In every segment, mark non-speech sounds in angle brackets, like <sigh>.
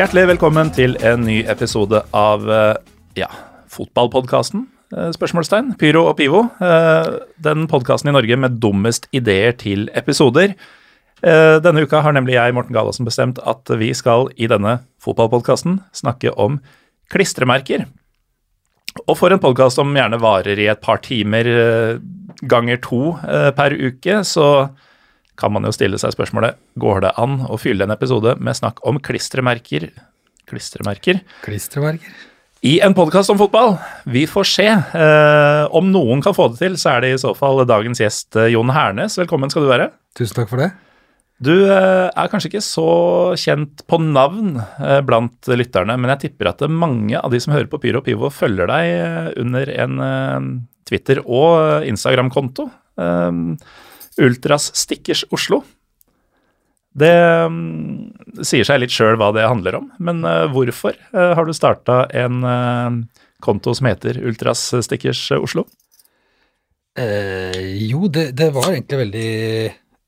Hjertelig velkommen til en ny episode av eh, ja, fotballpodkasten. eh, Spørsmålstegn. Pyro og Pivo. eh, Den podkasten i Norge med dummest ideer til episoder. Denne uka har nemlig jeg, Morten Galaasen, bestemt at vi skal i denne fotballpodkasten snakke om klistremerker. Og for en podkast som gjerne varer i et par timer ganger to per uke, så kan man jo stille seg spørsmålet går det an å fylle en episode med snakk om klistremerker klistremerker Klistremerker. i en podkast om fotball? Vi får se. Eh, om noen kan få det til, så er det i så fall dagens gjest eh, Jon Hernes. Velkommen skal du være. Tusen takk for det. Du eh, er kanskje ikke så kjent på navn eh, blant lytterne, men jeg tipper at mange av de som hører på Pyro og Pivo, følger deg under en Twitter- og Instagram-konto. Eh, Ultras Stickers Oslo. Det mm, sier seg litt sjøl hva det handler om, men eh, hvorfor eh, har du starta en eh, konto som heter Ultras Stickers Oslo? Eh, jo, det, det var egentlig veldig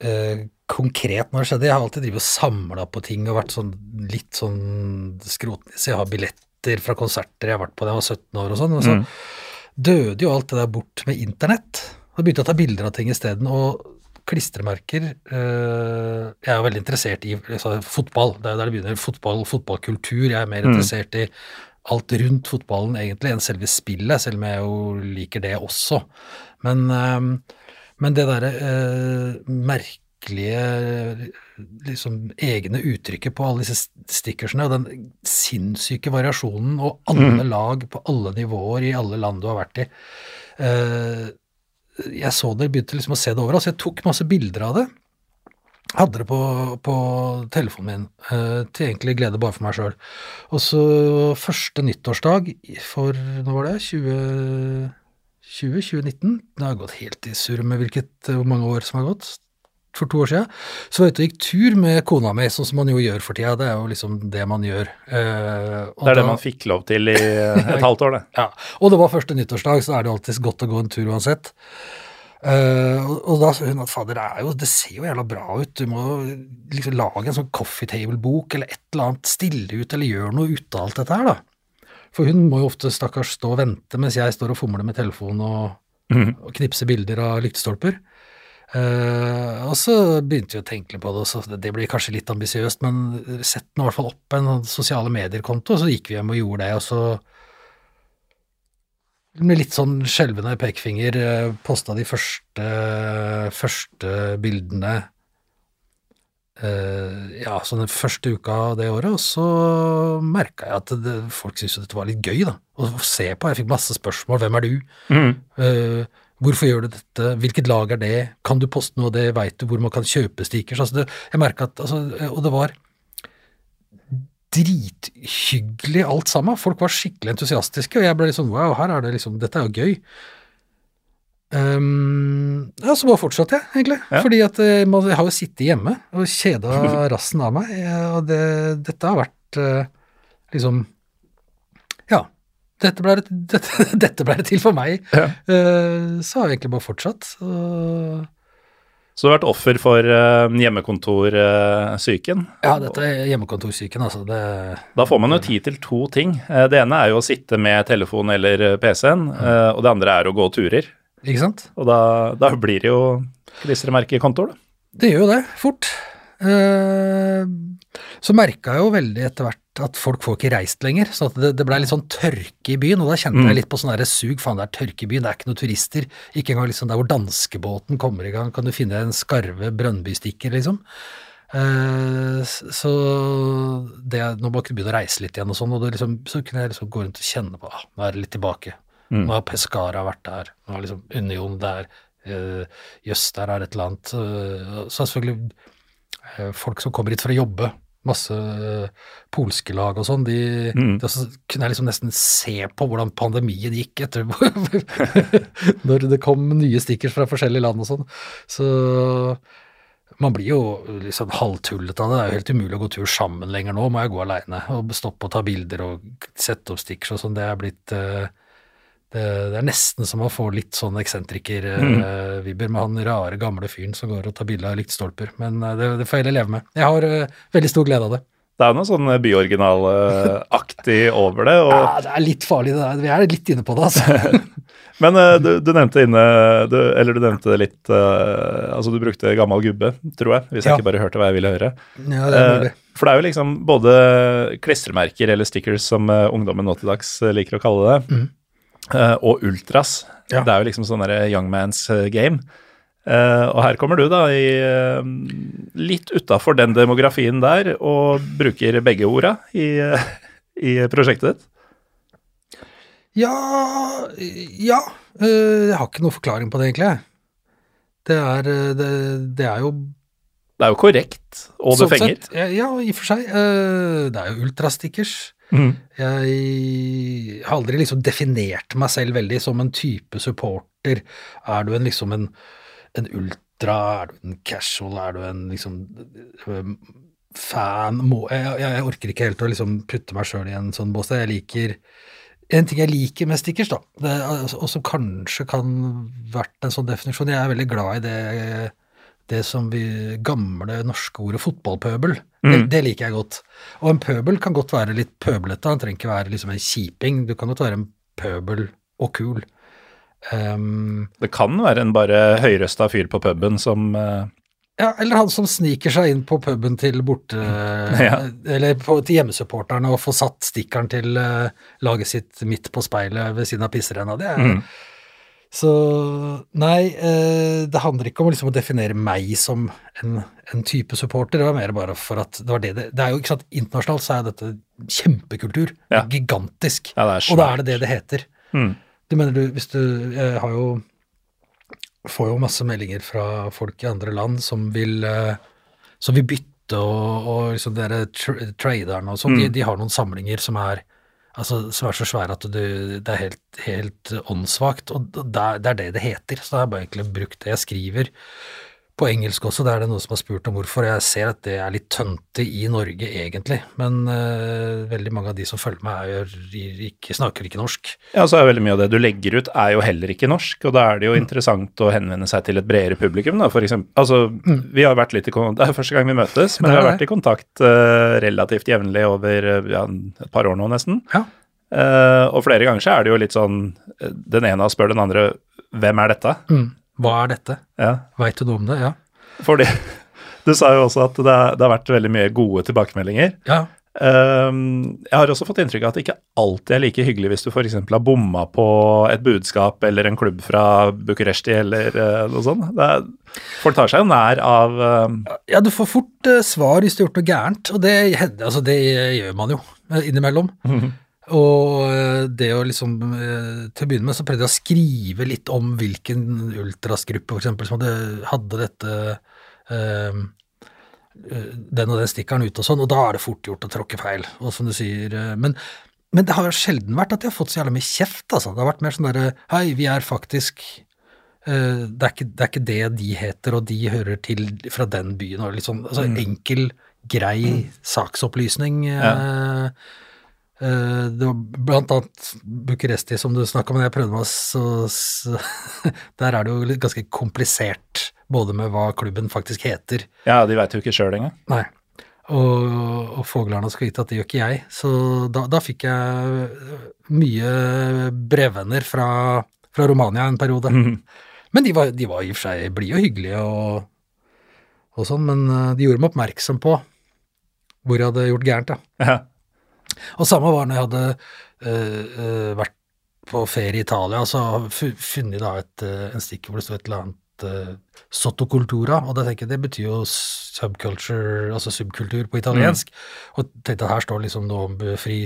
eh, konkret når det skjedde. Jeg har alltid drevet og samla på ting og vært sånn litt sånn skrotnis. Jeg har billetter fra konserter jeg har vært på da jeg var 17 år og sånn. Og så Mm. døde jo alt det der bort med internett. Og begynte å ta bilder av ting isteden. Og klistremerker eh, Jeg er veldig interessert i altså, fotball. Det er der det begynner. Fotball, fotballkultur. Jeg er mer Mm. interessert i alt rundt fotballen egentlig enn selve spillet, selv om jeg jo liker det også. Men, eh, men det derre eh, merkelige liksom egne uttrykket på alle disse stickersene, og den sinnssyke variasjonen, og alle lag på alle nivåer i alle land du har vært i. Eh, jeg så det, begynte liksom å se det over, altså jeg tok masse bilder av det. Hadde det på, på telefonen min, eh, til egentlig glede bare for meg sjøl. Og så første nyttårsdag for, nå var det, 20... 2019, det har gått helt i surr med hvilket, hvor mange år som har gått, for to år siden, så var jeg ute og gikk tur med kona mi, sånn som man jo gjør for tida, det er jo liksom det man gjør. Eh, Det er det man fikk lov til i <laughs> et halvt år, det. ja, og det var første nyttårsdag, så er det alltid godt å gå en tur uansett. Eh, og, og da sa hun at fader, det, er jo, det ser jo jævla bra ut, du må liksom lage en sånn coffee table-bok eller et eller annet, stille ut eller gjøre noe ut av alt dette her, da. For hun må jo ofte stakkars stå og vente mens jeg står og fomler med telefonen og, mm. og knipser bilder av lyktestolper. Eh, og så begynte vi å tenke på det, og så det blir kanskje litt ambisiøst, men sett nå i hvert fall opp en sånn sosiale medier-konto, så gikk vi hjem og gjorde det, og så med litt sånn skjelvende pekefinger eh, posta de første, første bildene uh, ja, så den første uka det året, og så merka jeg at det, folk syntes dette var litt gøy, da, å se på. Jeg fikk masse spørsmål. Hvem er du? Mhm. Hvorfor gjør du dette? Hvilket lag er det? Kan du poste noe av det? Veit du hvor man kan kjøpe stickers? Altså det, jeg merka at altså, Og det var drithyggelig alt sammen. Folk var skikkelig entusiastiske, og jeg ble litt sånn wow, her er det liksom Dette er jo gøy. Um, ja, så bare fortsatte jeg, egentlig. Ja. Fordi at eh, man, jeg har jo sittet hjemme og kjeda <laughs> rassen av meg, og det, dette har vært eh, liksom. Dette ble, det, dette, <laughs> dette ble det til for meg. Ja. Eh, så har jeg egentlig bare fortsatt. Og, Så du har vært offer for uh, hjemmekontorsyken. ja, dette er hjemmekontorsyken, altså. Det, Da får man jo tid til to ting. Eh, Det ene er jo å sitte med telefon eller eh, PC-en, eh, og det andre er å gå turer. ikke sant? Og da, da blir det jo klistremerkekontoer, da. Det gjør jo det, fort. Eh, så merka jeg jo veldig etter hvert at folk får ikke reist lenger. Så det, det blei litt sånn tørke i byen, og da kjente Mm. jeg litt på sånn sug. Faen, det er tørke i byen, det er ikke noen turister. Ikke engang liksom der hvor danskebåten kommer i gang, kan du finne en skarve Brønnby-stikker, liksom. Eh, så det, nå må jeg begynne å reise litt igjen og sånn, og liksom, så kunne jeg liksom gå rundt og kjenne på ah, nå er det litt tilbake. Mm. Nå har Pescara vært der, nå har liksom Union der, jøss, uh, der er et eller annet. Uh, så selvfølgelig uh, folk som kommer hit for å jobbe, masse eh, polske lag og sånn, de, Mm. de kunne jeg liksom nesten se på hvordan pandemien gikk etter <laughs> Når det kom nye stickers fra forskjellige land og sånn. Så man blir jo liksom halvtullete av det. Det er jo helt umulig å gå tur sammen lenger nå. Må jeg gå aleine og stoppe og ta bilder og sette opp stickers og sånn. Det er blitt eh, det, det er nesten som å få litt sånn eksentriker-vibber med han rare, gamle fyren som går og tar bilde av lyktestolper. Men eh, det, det får jeg heller leve med. Jeg har uh, veldig stor glede av det. Det er noe sånn byoriginalaktig <laughs> over det. Og, Ja, det er litt farlig, det der. Vi er litt inne på det, altså. <laughs> Men uh, du, du nevnte inne du, Eller du nevnte litt uh, Altså, du brukte gammel gubbe, tror jeg, hvis jeg Ja. ikke bare hørte hva jeg ville høre. Ja, det er Eh, mulig. For det er jo liksom både klistremerker eller stickers, som eh, ungdommen nå til dags eh, liker å kalle det, Mhm. Eh, og ultras. Ja. Det er jo liksom sånn young man's eh, game. Eh, og her kommer du da i litt utafor den demografien der, og bruker begge orda i, <laughs> i prosjektet ditt. Ja Ja. Jeg har ikke noe forklaring på det, egentlig. Det er, det, det er jo Det er jo korrekt, og det sånn fenger. sett, ja, i og for seg. Det er jo ultrastickers. Mhm. Jeg har aldri liksom definert meg selv veldig som en type supporter. Er du en liksom en, en ultra, er du en casual, er du en liksom fan må, jeg, jeg, jeg orker ikke helt å liksom putte meg sjøl i en sånn bås. Jeg liker En ting jeg liker med stickers, da, det, altså, og som kanskje kan vært en sånn definisjon Jeg er veldig glad i det, det som vi gamle norske ordet fotballpøbel. Det, Mm. det liker jeg godt. Og en pøbel kan godt være litt pøblete, han trenger ikke være liksom en kjiping. Du kan godt være en pøbel og kul. Um, Det kan være en bare høyrøsta fyr på puben som uh... ja, eller han som sniker seg inn på puben til borte... <laughs> Ja. Eller på, til hjemmesupporterne og får satt stikkeren til uh, laget sitt midt på speilet ved siden av pisserenna. Det er Mhm. Så nei, eh, det handler ikke om liksom å definere meg som en, en type supporter. Det var mer bare for at det var det det Det er jo ikke sant, internasjonalt så er dette kjempekultur. Ja. Gigantisk. Ja, det er og da er det det det heter. Mm. Du mener du, hvis du Jeg har jo Får jo masse meldinger fra folk i andre land som vil eh, Som vil bytte og, og liksom dere tr traderne og sånn. De, Mm. de har noen samlinger som er Altså, som er så svære at du, det er helt, helt åndssvakt, og det er, det er det det heter. Så har jeg bare egentlig brukt det. Jeg skriver på engelsk også, det er det noen som har spurt om hvorfor. Jeg ser at det er litt tønte i Norge, egentlig, men uh, veldig mange av de som følger meg, er, ikke, snakker ikke norsk. Ja, så er veldig mye av det du legger ut er jo heller ikke norsk, og da er det jo interessant å henvende seg til et bredere publikum, da, for eksempel. Altså, vi har vært litt i kontakt, det er første gang vi møtes, men vi har vært i kontakt uh, relativt jevnlig over eh, ja, et par år nå nesten. Ja. Uh, og flere ganger så er det jo litt sånn, den ene spør den andre, hvem er dette? Mm. Hva er dette? Ja, Veit du noe om det? Ja. fordi <laughs> du sa jo også at det, er- det har vært veldig mye gode tilbakemeldinger. ja. Um, jeg har også fått inntrykk av at det ikke alltid er like hyggelig hvis du f.eks. har bomma på et budskap eller en klubb fra Bucuresti eller uh, noe sånt. Det er, folk tar seg jo nær av uh, Ja, du får fort uh, svar hvis du har gjort noe gærent, og det, altså, det gjør man jo eh, innimellom. Og eh, det å liksom eh, Til å begynne med så prøvde jeg å skrive litt om hvilken ultrasgruppe eksempel, som hadde, hadde dette eh, den og den stikkeren ut og sånn, og da er det fort gjort å tråkke feil. Og som du sier, men, men det har jo sjelden vært at jeg har fått så jævla mye kjeft, altså. Det har vært mer sånn derre Hei, vi er faktisk eh, det, er ikke, det er ikke det de heter, og de hører til fra den byen. Og litt sånn, altså enkel, grei saksopplysning. Ja. Det var blant annet Bucuresti, som du snakka om, men jeg prøvde meg så, så <laughs> Der er det jo ganske komplisert, både med hva klubben faktisk heter. Ja, de veit jo ikke sjøl engang. Nei. Og, og Foglarna skal vite at det gjør ikke jeg. Så da, da fikk jeg mye brevvenner fra, fra Romania en periode. Mm. Men de var, de var i og for seg blide og hyggelige og, og sånn, men eh, de gjorde meg oppmerksom på hvor jeg hadde gjort gærent, da. Ja. Og samme var når jeg hadde eh, eh, vært på ferie i Italia, så fu- funnet da et, eh, en stikk hvor det stod et eller annet uh, sottocultura, og det tenker jeg, det betyr jo subculture, altså subkultur på italiensk, og tenkte at her står liksom noe om fri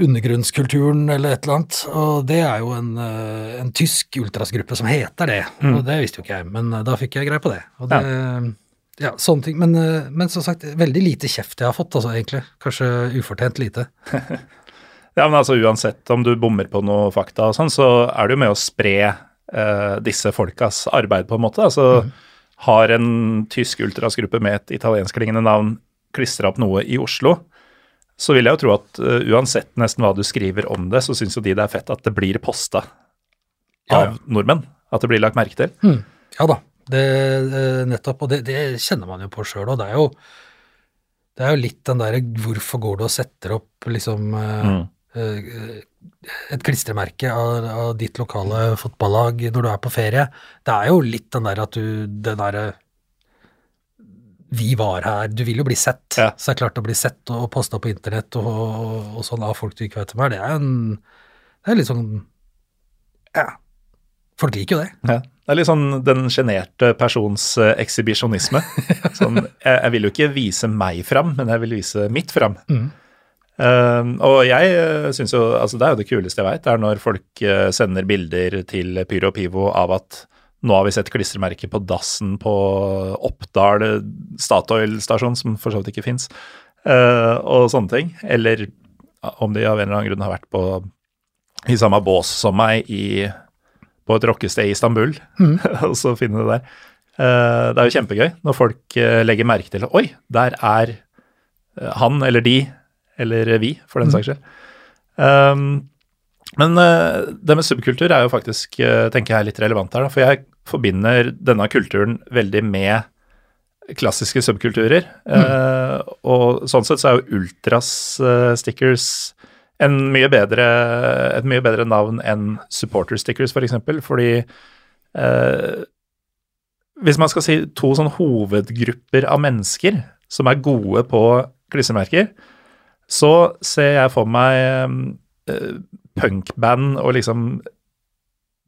undergrunnskulturen eller et eller annet, og det er jo en, en tysk ultrasgruppe som heter det, Mm. og det visste jo ikke jeg, men da fikk jeg greie på det. Og det ja. Sånne ting. Men, eh, men som sagt, veldig lite kjeft jeg har fått, altså egentlig. Kanskje ufortjent lite. <laughs> ja, men altså uansett om du bommer på noe fakta og sånn, så er det jo med å spre eh, disse folkas arbeid, på en måte. Altså har en tysk ultrasgruppe med et italienskklingende navn klistra opp noe i Oslo, så vil jeg jo tro at uh, uansett nesten hva du skriver om det, så syns jo de det er fett at det blir posta Ja, av ja. nordmenn. At det blir lagt merke til. Mm. Ja da, det, eh, nettopp. Og det, det kjenner man jo på sjøl òg. Det er jo Det er jo litt den derre hvorfor går du og setter opp liksom eh, Mm. eh, et klistremerke av, av ditt lokale fotballag når du er på ferie. Det er jo litt den der at du Den derre Vi var her. Du vil jo bli sett. Ja. Så det er klart å bli sett og posta på internett og, og, og sånn av folk du ikke vet hvem er, det er en Det er litt sånn Ja. Folk liker jo det. Ja. Det er litt sånn den sjenerte persons eh, ekshibisjonisme. <laughs> sånn, jeg, jeg vil jo ikke vise meg fram, men jeg vil vise mitt fram. Mm. Eh, og jeg uh, syns jo altså Det er jo det kuleste jeg veit, er når folk eh, sender bilder til Pyro og Pivo av at nå har vi sett klistremerke på dassen på Oppdal eh, Statoil-stasjon, som for så vidt ikke fins, og sånne ting. Eller om de av en eller annen grunn har vært på i samme bås som meg i, på et rockested i Istanbul, <laughs> og så finne det der. Eh, det er jo kjempegøy når folk eh, legger merke til Oi, der er eh, han eller de, eller vi, for den saks skyld. Um, men det med subkultur er jo faktisk, tenker jeg, litt relevant her. Da, for jeg forbinder denne kulturen veldig med klassiske subkulturer. Eh, og sånn sett så er jo ultras-stickers en mye bedre, et mye bedre navn enn supporter stickers, f.eks. For eksempel, fordi eh, hvis man skal si to sånn hovedgrupper av mennesker som er gode på klissemerker, så ser jeg for meg eh, punkband og liksom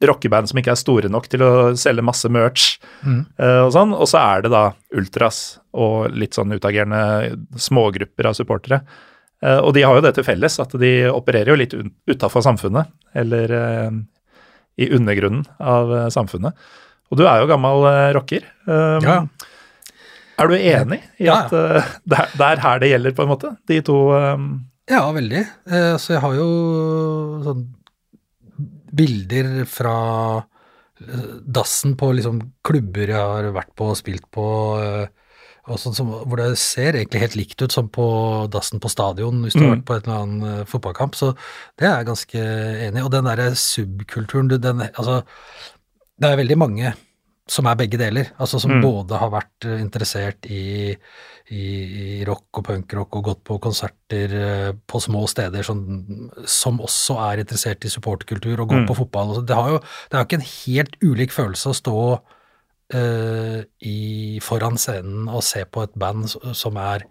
rockeband som ikke er store nok til å selge masse merch Mm. eh, og sånn, og så er det da ultras og litt sånn utagerende smågrupper av supportere. Eh, og de har jo det til felles at de opererer jo litt utafor samfunnet, eller eh, i undergrunnen av eh, samfunnet. Og du er jo gammel rocker. Um, Ja. Er du enig i Ja, at <laughs> det, er, det er her det gjelder, på en måte? De to um, Ja, veldig. Så jeg har jo sånn bilder fra dassen på liksom klubber jeg har vært på og spilt på, sånn som, hvor det ser egentlig helt likt ut som på dassen på stadion hvis du har Mm. vært på et eller annen eh, fotballkamp. Så det er jeg ganske enig i. Og den derre subkulturen, du, den Altså, det er veldig mange som er begge deler. Altså som Mm. både har vært eh, interessert i, i, i rock og punkrock og gått på konserter eh, på små steder, som, som også er interessert i supportkultur og går Mm. på fotball. Altså, det, har jo, det er jo ikke en helt ulik følelse å stå eh, i, foran scenen og se på et band som er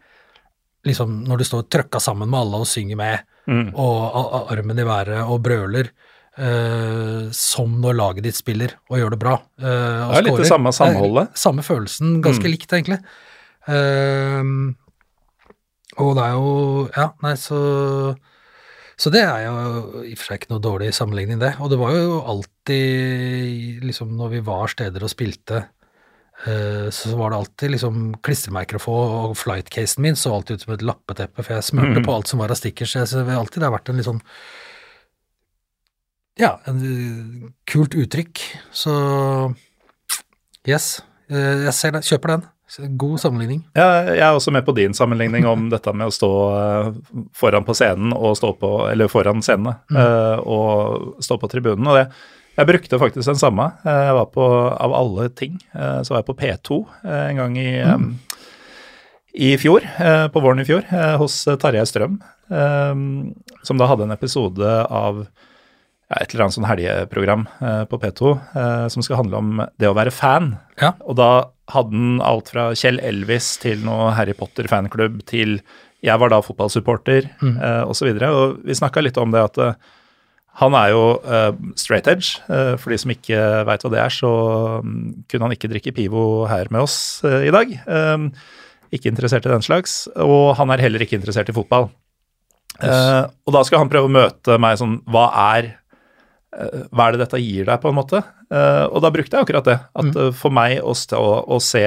liksom Når du står trøkka sammen med alle og synger med, mm, og a- armen i været og brøler, eh, som når laget ditt spiller og gjør det bra. eh, og Det er litt det samme samholdet. Det Samme følelsen, ganske Mm. likt egentlig. Ehm, og det er jo Ja, nei, så Så det er jo i og for seg ikke noe dårlig sammenligning, det. Og det var jo alltid, liksom når vi var steder og spilte, eh, så var det alltid liksom klistremerker å få, og flightcasen min så alltid ut som et lappeteppe, for jeg smurte mm. på alt som var av stickers. så det har alltid det har vært en litt sånn Ja, en eh, kult uttrykk. Så yes, eh, jeg ser det. Kjøper den. God sammenligning. Ja, jeg er også med på din sammenligning om <laughs> dette med å stå eh, foran på scenen og stå på Eller foran scenene mm. og stå på tribunen. Og det, jeg brukte faktisk den samme. Eh, Jeg var på, av alle ting, eh, så var jeg på P2 eh, en gang i, mm. i fjor, eh, på våren i fjor, eh, hos eh, Tarjei Strøm, eh, som da hadde en episode av ja, et eller annet sånn helgeprogram eh, på P2 eh, som skal handle om det å være fan. Ja. Og da hadde han alt fra Kjell Elvis til noe Harry Potter-fanklubb til jeg var da fotballsupporter Mm. eh, osv. Og, så og vi snakka litt om det at eh, han er jo uh, straight edge. Uh, for de som ikke veit hva det er, så um, kunne han ikke drikke Pivo her med oss uh, i dag. Um, ikke interessert i den slags. Og han er heller ikke interessert i fotball. Eh, og da skal han prøve å møte meg sånn Hva er eh, hva er det dette gir deg, på en måte? Eh, og da brukte jeg akkurat det. At eh, for meg å, stå, å se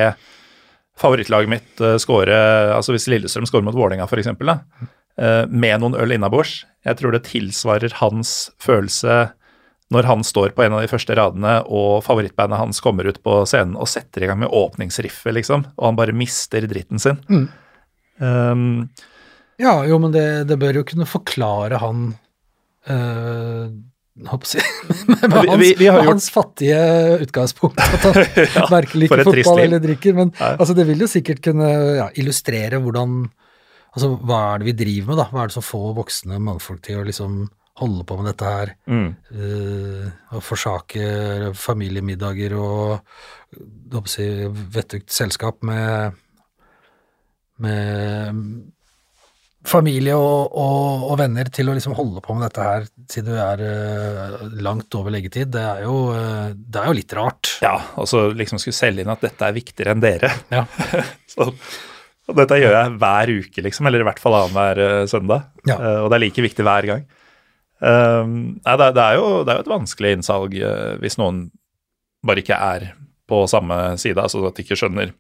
favorittlaget mitt uh, skåre Altså hvis Lillestrøm skårer mot Vålerenga, f.eks., uh, med noen øl innabords Jeg tror det tilsvarer hans følelse når han står på en av de første radene og favorittbandet hans kommer ut på scenen og setter i gang med åpningsriffet, liksom, og han bare mister dritten sin. Mm. Um, Ja, jo, men det, det bør jo kunne forklare han jeg med, <laughs> med, hans, vi- vi har med hans fattige utgangspunkt. At han <laughs> <laughs> Ja, verken liker fotball eller drikker. Men altså, det vil jo sikkert kunne ja, illustrere hvordan Altså, hva er det vi driver med, da? Hva er det som får voksne mannfolk til å liksom holde på med dette her? Mm. Uh, og forsake familiemiddager og si, vettugt selskap med, med familie og, og, og venner til å liksom holde på med dette her siden du er uh, langt over leggetid. Det er, jo, uh, det er jo litt rart. Ja, og så liksom skulle selge inn at dette er viktigere enn dere. Ja. <laughs> Så, og dette gjør jeg hver uke, liksom, eller i hvert fall annenhver uh, søndag. Ja. Uh, og det er like viktig hver gang. Um, nei, det, det, er jo, det er jo et vanskelig innsalg hvis noen bare ikke er på samme side, altså at de ikke skjønner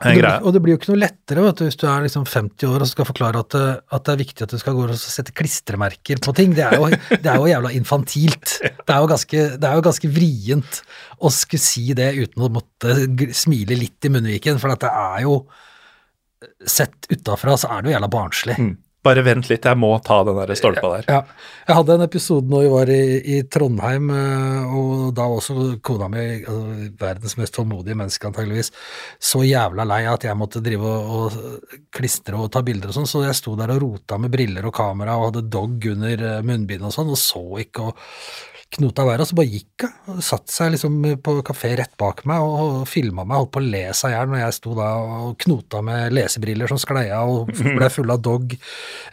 Og det, og det blir jo ikke noe lettere vet du, hvis du er liksom 50 år og skal forklare at, det- at det er viktig at du skal gå og sette klistremerker på ting. Det er jo, <laughs> det er jo jævla infantilt. Det er jo, ganske, det er jo ganske vrient å skulle si det uten å måtte smile litt i munnviken, for det er jo Sett utafra så er det jo jævla barnslig. Mm. Bare vent litt, jeg må ta den der stolpa der. Ja. Jeg hadde en episode når vi var i, i Trondheim, eh, og da var også kona mi, altså, verdens mest tålmodige menneske antageligvis, så jævla lei at jeg måtte drive og, og klistre og ta bilder og sånn, så jeg sto der og rota med briller og kamera og hadde dog under eh, munnbindet og sånn, og så ikke og knota været, og så bare gikk hun. og Satt seg liksom på kafé rett bak meg og, filma meg, holdt på å le seg i hjel når jeg sto da og knota med lesebriller som skleia og ble full av dog,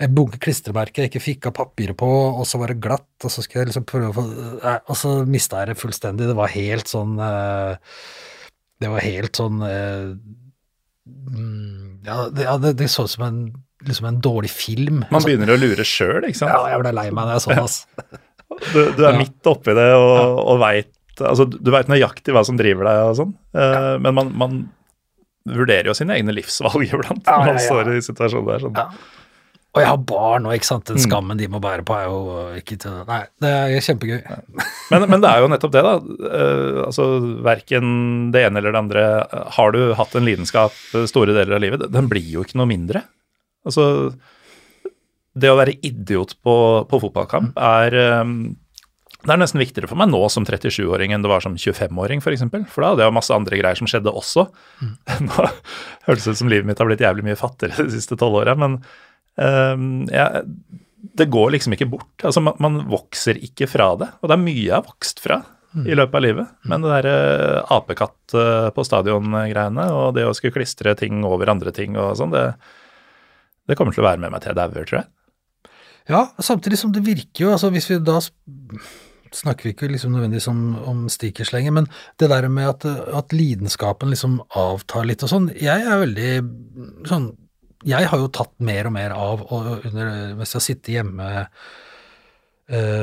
en bunke klistremerker jeg ikke fikk av papiret på, og så var det glatt, og så skulle jeg liksom prøve å få Nei, Og så mista jeg det fullstendig. Det var helt sånn eh, Det var helt sånn eh, mm, Ja, det, det, det så ut som en, liksom en dårlig film. Man begynner å lure sjøl, ikke sant. Ja, jeg ble lei meg da jeg så det, altså. <laughs> <laughs> Du, du er Ja. midt oppi det og, og veit altså, Du veit nøyaktig hva som driver deg og sånn, ja. men man, man vurderer jo sine egne livsvalg <laughs> iblant Ja, når man ja, ja. står i situasjoner der. Sånn. Ja. Og jeg har barn og ikke sant. Den Mm. skammen de må bære på er jo ikke til Nei, det er kjempegøy. Men, men det er jo nettopp det, da. Uh, altså, Verken det ene eller det andre. Har du hatt en lidenskap eh, store deler av livet, den blir jo ikke noe mindre. Altså, det å være idiot på, på fotballkamp er eh, det er nesten viktigere for meg nå som 37-åring enn det var som 25-åring, f.eks. For, eksempel. for da hadde jeg masse andre greier som skjedde også. <laughs> Nå høres det ut som livet mitt har blitt jævlig mye fattigere de siste tolv åra, men um, ja, det går liksom ikke bort. Altså, man, man vokser ikke fra det. Og det er mye jeg har vokst fra i løpet av livet. Men det derre apekatt eh, på stadion-greiene og det å skulle klistre ting over andre ting og sånn, det, det kommer til å være med meg til jeg dauer, tror jeg. Ja, samtidig som det virker jo, altså hvis vi da snakker vi ikke liksom nødvendigvis om, om stickers lenger, men det der med at, at lidenskapen liksom avtar litt og sånn, jeg er veldig sånn Jeg har jo tatt mer og mer av og under, mens jeg har sittet hjemme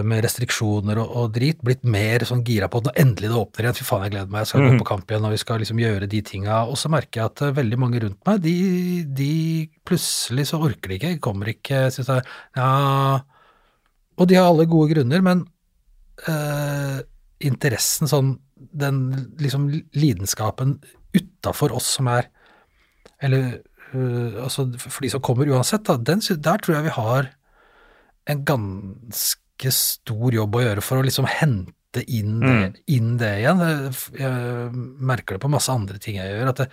med restriksjoner og, og drit, blitt mer sånn gira på at når endelig det åpner igjen, fy faen, jeg gleder meg, jeg skal gå Mhm. på kamp igjen, og vi skal liksom gjøre de tinga. Og så merker jeg at eh, veldig mange rundt meg, de, de plutselig så orker de ikke, kommer ikke, syns jeg Ja Og de har alle gode grunner, men eh, interessen sånn Den liksom lidenskapen utafor oss som er Eller øh, altså for de som kommer uansett, da, den, der tror jeg vi har en ganske stor jobb å gjøre for å liksom hente inn det, Mm. inn det igjen. Jeg, merker det på masse andre ting jeg gjør, at det,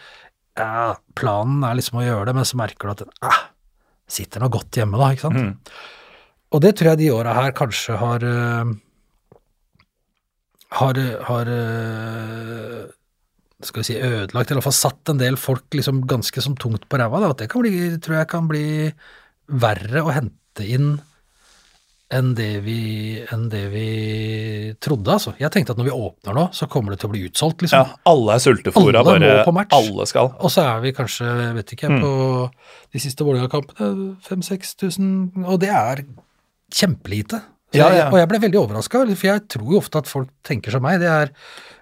ja, planen er liksom å gjøre det, men så merker du at ah, sitter noe godt hjemme da, ikke sant? Mm. Og det tror jeg de åra her kanskje har øh, har, har øh, skal vi si ødelagt, eller i hvert fall satt en del folk liksom ganske som tungt på ræva. At det kan bli, tror jeg kan bli verre å hente inn enn det vi, enn det vi trodde, altså. Jeg tenkte at når vi åpner nå, så kommer det til å bli utsolgt, liksom. Ja, alle er sultefòra, bare må på match. alle skal. Og så er vi kanskje, vet ikke, Mm. på de siste Vålerenga-kampene 5000-6000, og det er kjempelite. Så Ja, jeg, ja. og jeg ble veldig overraska, for jeg tror jo ofte at folk tenker som meg. Det er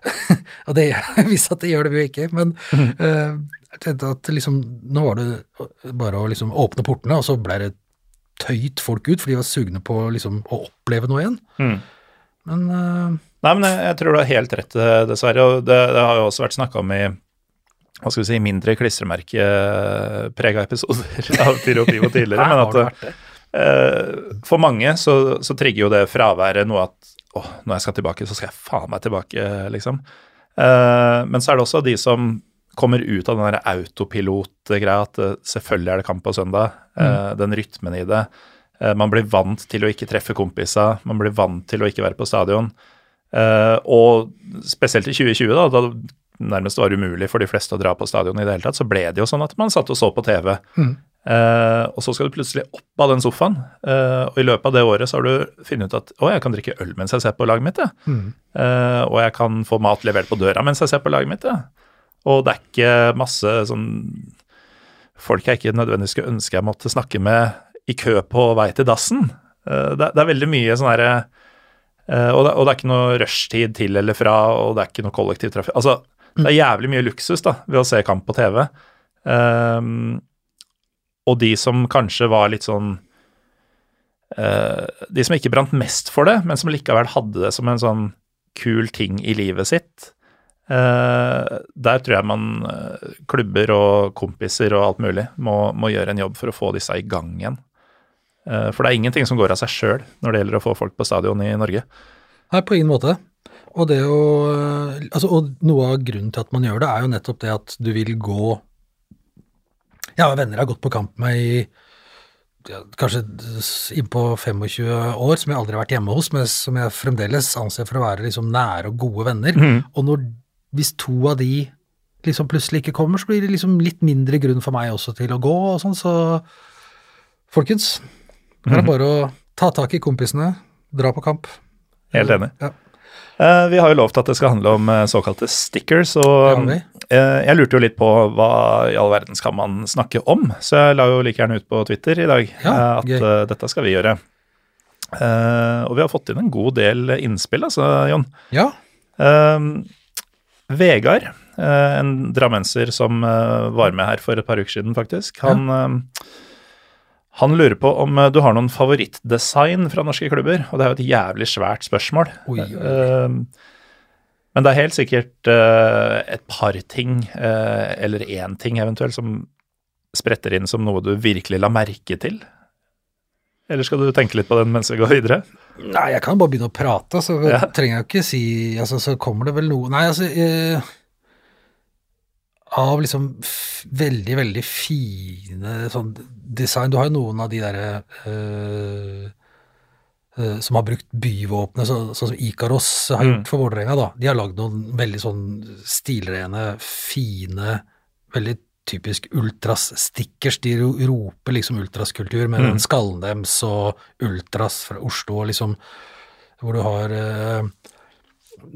<laughs> Og det <laughs> viser at det gjør det jo ikke, men Mm. uh, jeg tenkte at liksom Nå var det bare å liksom åpne portene, og så ble det tøyt folk ut, for de var sugne på liksom å oppleve noe igjen. Mm. Men uh... Nei, men jeg, jeg tror du har helt rett, eh, dessverre. Og det, det har jo også vært snakka om i hva skal vi si, mindre klistremerkeprega episoder <laughs> av Pyro Pivo tidligere. men at eh, for mange så, så trigger jo det fraværet noe at åh, når jeg skal tilbake, så skal jeg faen meg tilbake, liksom. Uh, men så er det også de som kommer ut av den autopilot-greia at eh, selvfølgelig er det kamp på søndag. eh, Den rytmen i det. Eh, Man blir vant til å ikke treffe kompiser, man blir vant til å ikke være på stadion. Eh, Og spesielt i 2020, da, da det nærmest var umulig for de fleste å dra på stadion i det hele tatt, så ble det jo sånn at man satt og så på TV. Mm. Og så skal du plutselig opp av den sofaen, og i løpet av det året så har du funnet ut at å, jeg kan drikke øl mens jeg ser på laget mitt, ja. Mm. Og jeg kan få mat levert på døra mens jeg ser på laget mitt, ja. Og det er ikke masse sånn folk jeg ikke nødvendigvis skulle ønske jeg måtte snakke med i kø på vei til dassen. Eh, det, er veldig mye sånn herre eh, og det er ikke noe rushtid til eller fra, og det er ikke noe kollektivtrafikk. Altså, det er jævlig mye luksus da, ved å se kamp på TV. Ehm, og de som kanskje var litt sånn eh, De som ikke brant mest for det, men som likevel hadde det som en sånn kul ting i livet sitt. Eh, der tror jeg man, eh, klubber og kompiser og alt mulig, må, må gjøre en jobb for å få disse i gang igjen. Eh, for det er ingenting som går av seg sjøl når det gjelder å få folk på stadion i Norge. Nei, på ingen måte. Og, det å, altså, og noe av grunnen til at man gjør det, er jo nettopp det at du vil gå Jeg har venner jeg har gått på kamp med i ja, kanskje innpå 25 år, som jeg aldri har vært hjemme hos, men som jeg fremdeles anser for å være liksom nære og gode venner. Og når, hvis to av de liksom plutselig ikke kommer, så blir det liksom litt mindre grunn for meg også til å gå og sånn, så folkens, det er bare å ta tak i kompisene, dra på kamp. Helt enig. Ja. Uh, vi har jo lovt at det skal handle om uh, såkalte stickers, og uh, jeg lurte jo litt på hva i all verden skal man snakke om, så jeg la jo like gjerne ut på Twitter i dag Ja, at dette skal vi gjøre. Og vi har fått inn en god del innspill, altså, Jon. Ja, Eh, Vegard, eh, en drammenser som eh, var med her for et par uker siden, faktisk, han, eh, han lurer på om du har noen favorittdesign fra norske klubber. Og det er jo et jævlig svært spørsmål. Oi, oi, men det er helt sikkert et par ting, eller én ting eventuelt, som spretter inn som noe du virkelig la merke til. Eller skal du tenke litt på den mens vi går videre? Nei, jeg kan bare begynne å prate, så Ja. trenger jeg jo ikke si altså, Så kommer det vel noe Nei, altså eh, Av liksom veldig, veldig fine sånn design Du har jo noen av de derre eh, eh, som har brukt byvåpenet, så, sånn som Ikaros har Mm. gjort for Vålerenga. da. De har lagd noen veldig sånn stilrene, fine, veldig typisk ultras-stickers. De roper liksom ultraskultur med Mm. den skallen deres og ultras fra Oslo, og liksom hvor du har eh,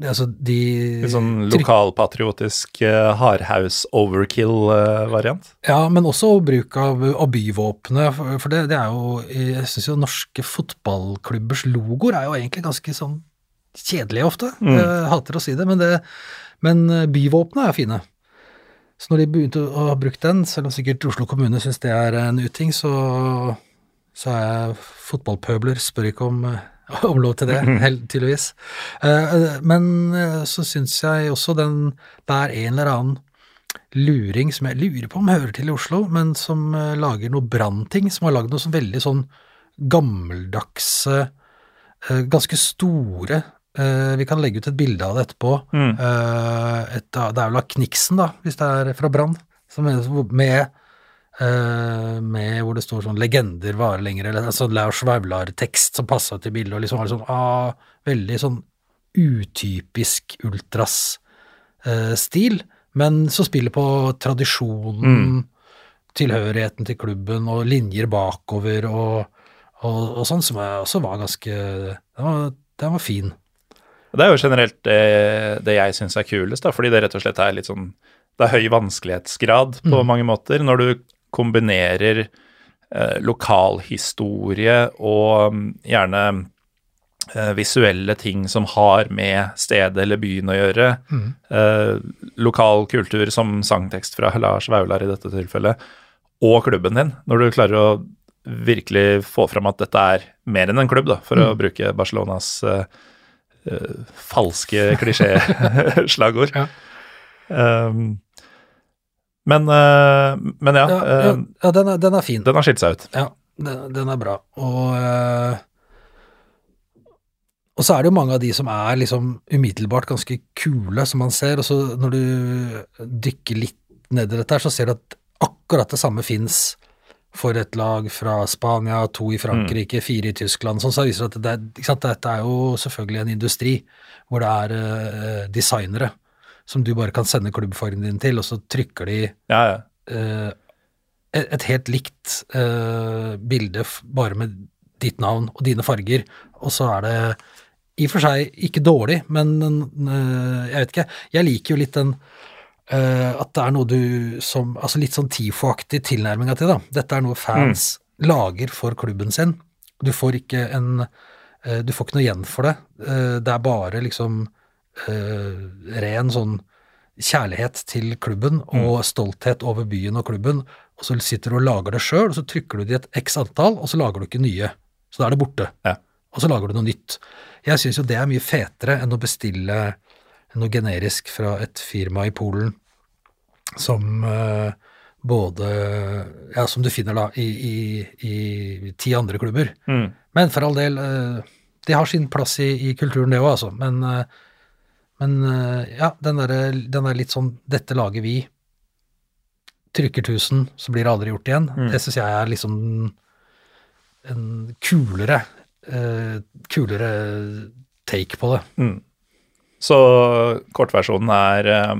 Altså, de Litt sånn lokalpatriotisk uh, hardhouse overkill-variant? Ja, men også bruk av, av byvåpenet, for, for det, det er jo Jeg syns jo norske fotballklubbers logoer er jo egentlig ganske sånn kjedelige ofte. Mm. Jeg hater å si det, men, det, men eh, byvåpnene er fine. Så når de begynte å ha brukt den, selv om sikkert Oslo kommune syns det er en uting, så, så er jeg fotballpøbler, spør ikke om, eh, om lov til det, <laughs> helt tydeligvis. Eh, Men eh, så syns jeg også den Det er en eller annen luring som jeg lurer på om hører til i Oslo, men som lager noe brannting, som har lagd noe sånn veldig sånn gammeldagse, ganske store eh, Vi kan legge ut et bilde av det etterpå. Mm. Uh, et, det er vel av Kniksen, da, hvis det er fra Brann, som med, uh, med hvor det står sånn 'legender varer lenger', eller sånn Lars Vaular-tekst som passa til bildet, og liksom var sånn ah, veldig sånn utypisk ultras-stil, men som spiller på tradisjonen, tilhørigheten til klubben og linjer bakover og, og, og sånn, som også var ganske Den var, den var fin. Det er jo generelt det, det jeg syns er kulest, da, fordi det rett og slett er litt sånn Det er høy vanskelighetsgrad på mange måter når du kombinerer eh, lokalhistorie og mm, gjerne eh, visuelle ting som har med stedet eller byen å gjøre. Eh, lokal kultur som sangtekst fra Lars Vaular i dette tilfellet, og klubben din. Når du klarer å virkelig få fram at dette er mer enn en klubb, da, for å bruke Barcelonas eh, eh, falske klisjéslagord. <laughs> Ja. Um, men, eh, men ja, Ja, ja, eh, ja den, er, den er fin. den har skilt seg ut. Ja, den, den er bra. Og, eh, og så er det jo mange av de som er liksom umiddelbart ganske kule, som man ser. Og så når du dykker litt ned i dette her, så ser du at akkurat det samme fins for et lag fra Spania, to i Frankrike, fire i Tyskland. Sånn så viser det at det er, dette er jo selvfølgelig en industri hvor det er eh, designere som du bare kan sende klubbfargen din til, og så trykker de Ja, ja. eh, et, et helt likt eh, bilde bare med ditt navn og dine farger, og så er det i og for seg ikke dårlig, men eh, jeg vet ikke. Jeg liker jo litt den at det er noe du som Altså litt sånn TIFO-aktig tilnærminga til, da. Dette er noe fans lager for klubben sin. Du får ikke en eh, Du får ikke noe igjen for det. Eh, det er bare liksom eh, ren sånn kjærlighet til klubben og stolthet over byen og klubben, og så sitter du og lager det sjøl, og så trykker du det i et x antall, og så lager du ikke nye. Så da er det borte. Ja. Og så lager du noe nytt. Jeg syns jo det er mye fetere enn å bestille noe generisk fra et firma i Polen som eh, både Ja, som du finner da i, i, i ti andre klubber. Mm. Men for all del, eh, de har sin plass i, i kulturen, det òg, altså. Men, eh, men ja, den derre den der litt sånn 'dette lager vi', trykker 1000, så blir det aldri gjort igjen, Mm. det syns jeg er liksom en kulere kulere take på det. Mm. Så kortversjonen er eh,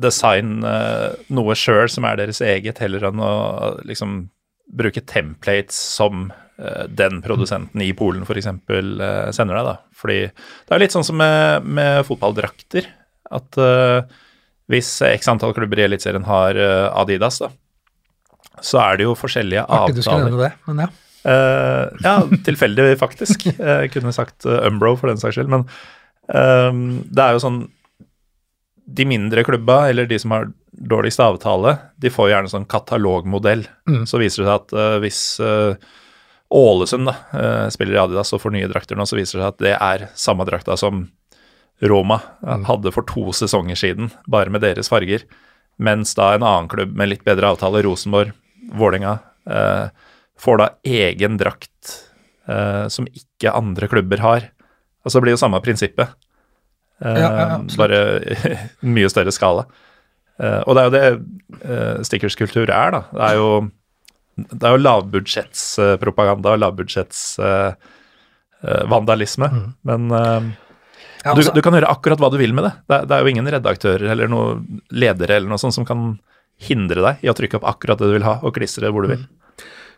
design eh, noe sjøl som er deres eget, heller enn å liksom bruke templates som eh, den produsenten i Polen f.eks. Uh, sender deg. da. Fordi det er litt sånn som med, med fotballdrakter. At eh, hvis x antall klubber i Eliteserien har Adidas, da, så er det jo forskjellige Artig du skulle avtaler. nevne det, men ja. Eh, ja, tilfeldig, faktisk. Jeg <laughs> kunne sagt Umbro for den saks skyld. Men det er jo sånn De mindre klubba, eller de som har dårligst avtale, de får gjerne sånn katalogmodell. Mm. Så viser det seg at uh, hvis uh, Ålesund da, uh, spiller i Adidas og får nye drakter nå, så viser det seg at det er samme drakta som Roma mm. hadde for to sesonger siden, bare med deres farger. Mens da en annen klubb med litt bedre avtale, Rosenborg, Vålerenga, får da egen drakt som ikke andre klubber har. Altså det blir jo samme prinsippet, eh, Ja, bare <laughs> mye større skala. Eh, og det er jo det eh, stickerskultur er, da. Det er jo, det er jo lavbudsjettspropaganda og lavbudsjettsvandalisme. Mm. Men Ja, du, altså- du kan gjøre akkurat hva du vil med det. Det det er jo ingen redaktører eller noen ledere eller noe sånt som kan hindre deg i å trykke opp akkurat det du vil ha, og klistre det hvor du vil.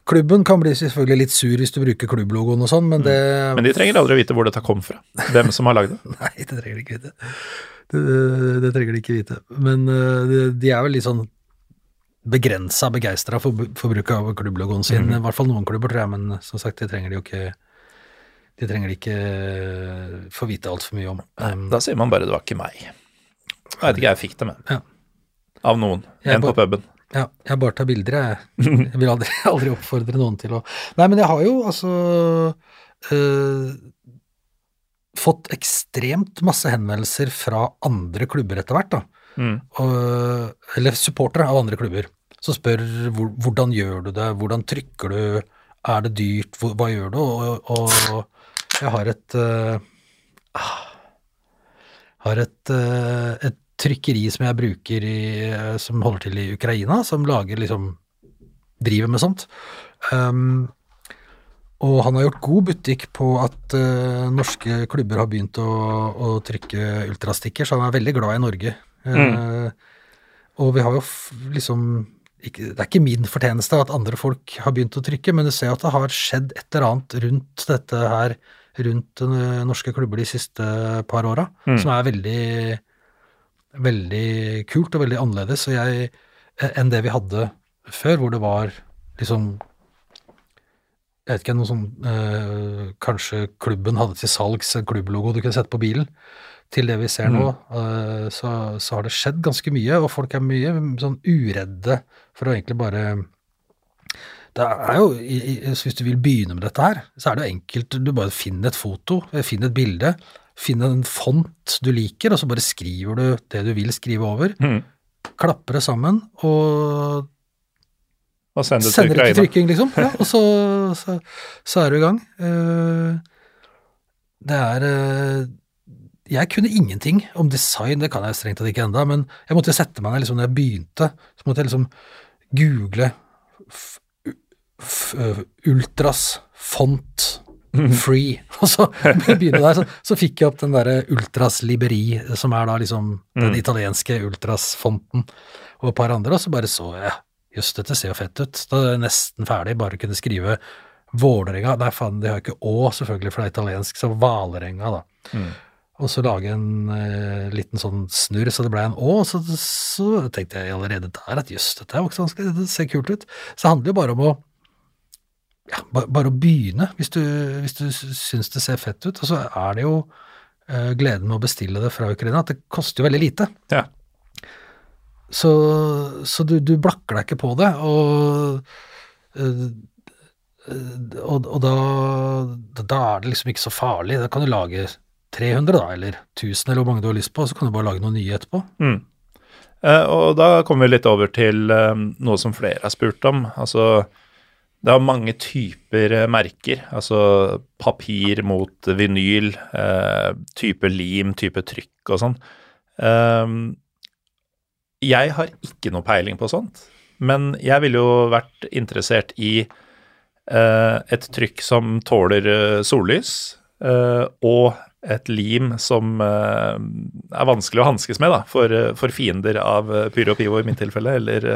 Klubben kan bli selvfølgelig litt sur hvis du bruker klubblogoen og sånn, men det Mm. Men de trenger aldri å vite hvor dette kom fra. Hvem som har lagd det. <laughs> Nei, det trenger de ikke vite. Det, det trenger de ikke vite. Men eh, de, er vel litt sånn begrensa begeistra for, for bruk av klubblogoen sin. Mm. I hvert fall noen klubber, tror jeg, men som sagt, det trenger de jo ikke De trenger de ikke få vite altfor mye om. Um, Da sier man bare 'det var ikke meg'. Jeg vet ikke, jeg fikk det med. Ja. Av noen. En på på puben. Ja, jeg bare tar bilder, jeg. Jeg vil aldri, <laughs> aldri oppfordre noen til å Nei, men jeg har jo altså øh, fått ekstremt masse henvendelser fra andre klubber etter hvert, da. Mm. Og, eller supportere av andre klubber, som spør hvor, hvordan gjør du det, hvordan trykker du, er det dyrt, hvor, hva gjør du? Og, og jeg har et øh, har et, øh, et trykkeri som jeg bruker i, øh, som holder til i Ukraina, som lager liksom driver med sånt. Um, og han har gjort god butikk på at uh, norske klubber har begynt å, å trykke ultrastikker, så han er veldig glad i Norge. Eh, og vi har jo liksom ikke, Det er ikke min fortjeneste at andre folk har begynt å trykke, men du ser at det har skjedd et eller annet rundt dette her, rundt norske klubber de siste par åra, Mm. som er veldig veldig kult og veldig annerledes og jeg, eh, enn det vi hadde før, hvor det var liksom jeg vet ikke, noe sånn øh, Kanskje klubben hadde til salgs en klubblogo du kunne sette på bilen. Til det vi ser nå, øh, så, så har det skjedd ganske mye, og folk er mye sånn uredde for å egentlig bare Det er jo, Hvis du vil begynne med dette her, så er det jo enkelt. Du bare finner et foto, finner et bilde, finner en font du liker, og så bare skriver du det du vil skrive over. Mm. Klapper det sammen, og Og sender, det Sender det til trykking, liksom. Ja, <laughs> og så, så, så er du i gang. Eh, Det er eh, jeg kunne ingenting om design, det kan jeg strengt tatt ikke enda, men jeg måtte sette meg ned liksom når jeg begynte, så måtte jeg liksom google ultras font free, <laughs> og så begynne der, så, så fikk jeg opp den derre ultras liberi, som er da liksom den italienske ultras-fonten, og et par andre, og så bare så jeg jøss, dette ser jo fett ut. Da er jeg nesten ferdig, bare kunne skrive Vålerenga. Nei, faen, de har ikke Å, selvfølgelig, for det er italiensk, så Valerenga, da. Mm. Og så lage en eh, liten sånn snurr, så det ble en Å. Så, så tenkte jeg allerede der at jøss, dette er jo ikke så vanskelig, det ser kult ut. Så det handler jo bare om å ja, bare, å begynne, hvis du, hvis du syns det ser fett ut. Og så er det jo uh, gleden med å bestille det fra Ukraina, at det koster jo veldig lite. Ja. Så, så du, du blakker deg ikke på det, og, øh, og, og da, da er det liksom ikke så farlig. Da kan du lage 300, da, eller 1000, eller hvor mange du har lyst på, og så kan du bare lage noen nye etterpå. Mm. Eh, og da kommer vi litt over til noe som flere har spurt om. Altså, det er mange typer eh, merker. Altså papir mot vinyl, eh, type lim, type trykk og sånn. Eh, jeg har ikke noe peiling på sånt, men jeg ville jo vært interessert i eh, et trykk som tåler eh, sollys, eh, og et lim som er vanskelig å hanskes med da, for, for fiender av Pyro Pivo i mitt tilfelle, eller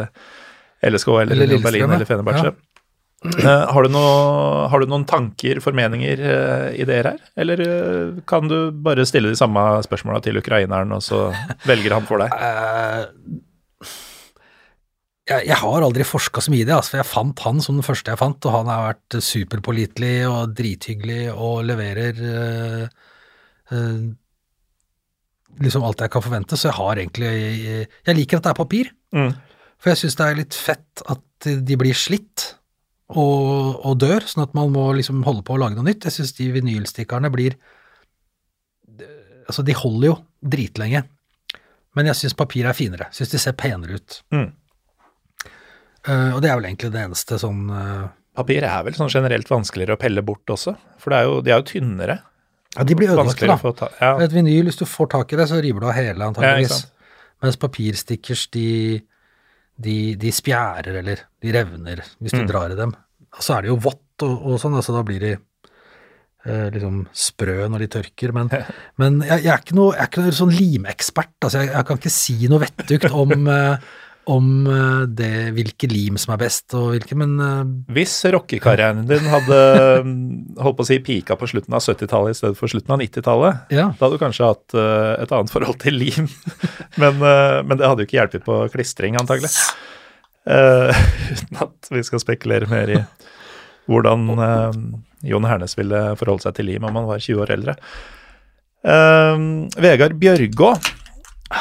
LSK eller, Eller Berlin eller Fenerbahçe. Eh, har, du noe, har du noen tanker, formeninger, eh, ideer her? Eller eh, kan du bare stille de samme spørsmåla til ukraineren, og så velger han for deg? <laughs> Eh, jeg, jeg har aldri forska så mye i det, altså, for jeg fant han som den første jeg fant, og han har vært superpålitelig og drithyggelig og leverer øh, øh, liksom alt jeg kan forvente, så jeg har egentlig Jeg, jeg liker at det er papir, Mm. for jeg syns det er litt fett at de blir slitt og, og dør, sånn at man må liksom holde på å lage noe nytt. Jeg syns de vinylstikkerne blir Altså, de holder jo dritlenge, men jeg syns papir er finere. Syns de ser penere ut. Mm. Uh, og det er vel egentlig det eneste sånn uh, Papir er vel sånn generelt vanskeligere å pelle bort også, for det er jo, de er jo tynnere. Ja, de blir ødelagte, da. ta ja. Et vinyl, hvis du får tak i det, så river du av hele, Ja, antageligvis. Mens papirstickers, de, de, de spjærer, eller de revner, hvis du Mm. drar i dem. Og så er det jo vått og, og sånn, altså da blir de eh, liksom sprø når de tørker. Men, men jeg, jeg, er ikke noe, jeg er ikke noe sånn limekspert, altså jeg, jeg kan ikke si noe vettugt om, <laughs> eh, om eh, det, hvilke lim som er best og hvilke, men eh, Hvis rockekarrieren din hadde <laughs> holdt på å si pika på slutten av 70-tallet i stedet for slutten av 90-tallet, ja. da hadde du kanskje hatt eh, et annet forhold til lim. <laughs> men, men det hadde jo ikke hjulpet på klistring, antagelig. <laughs> Uten at vi skal spekulere mer i hvordan Jon Hernes ville forholde seg til lim om han var 20 år eldre. Vegard Bjørgå,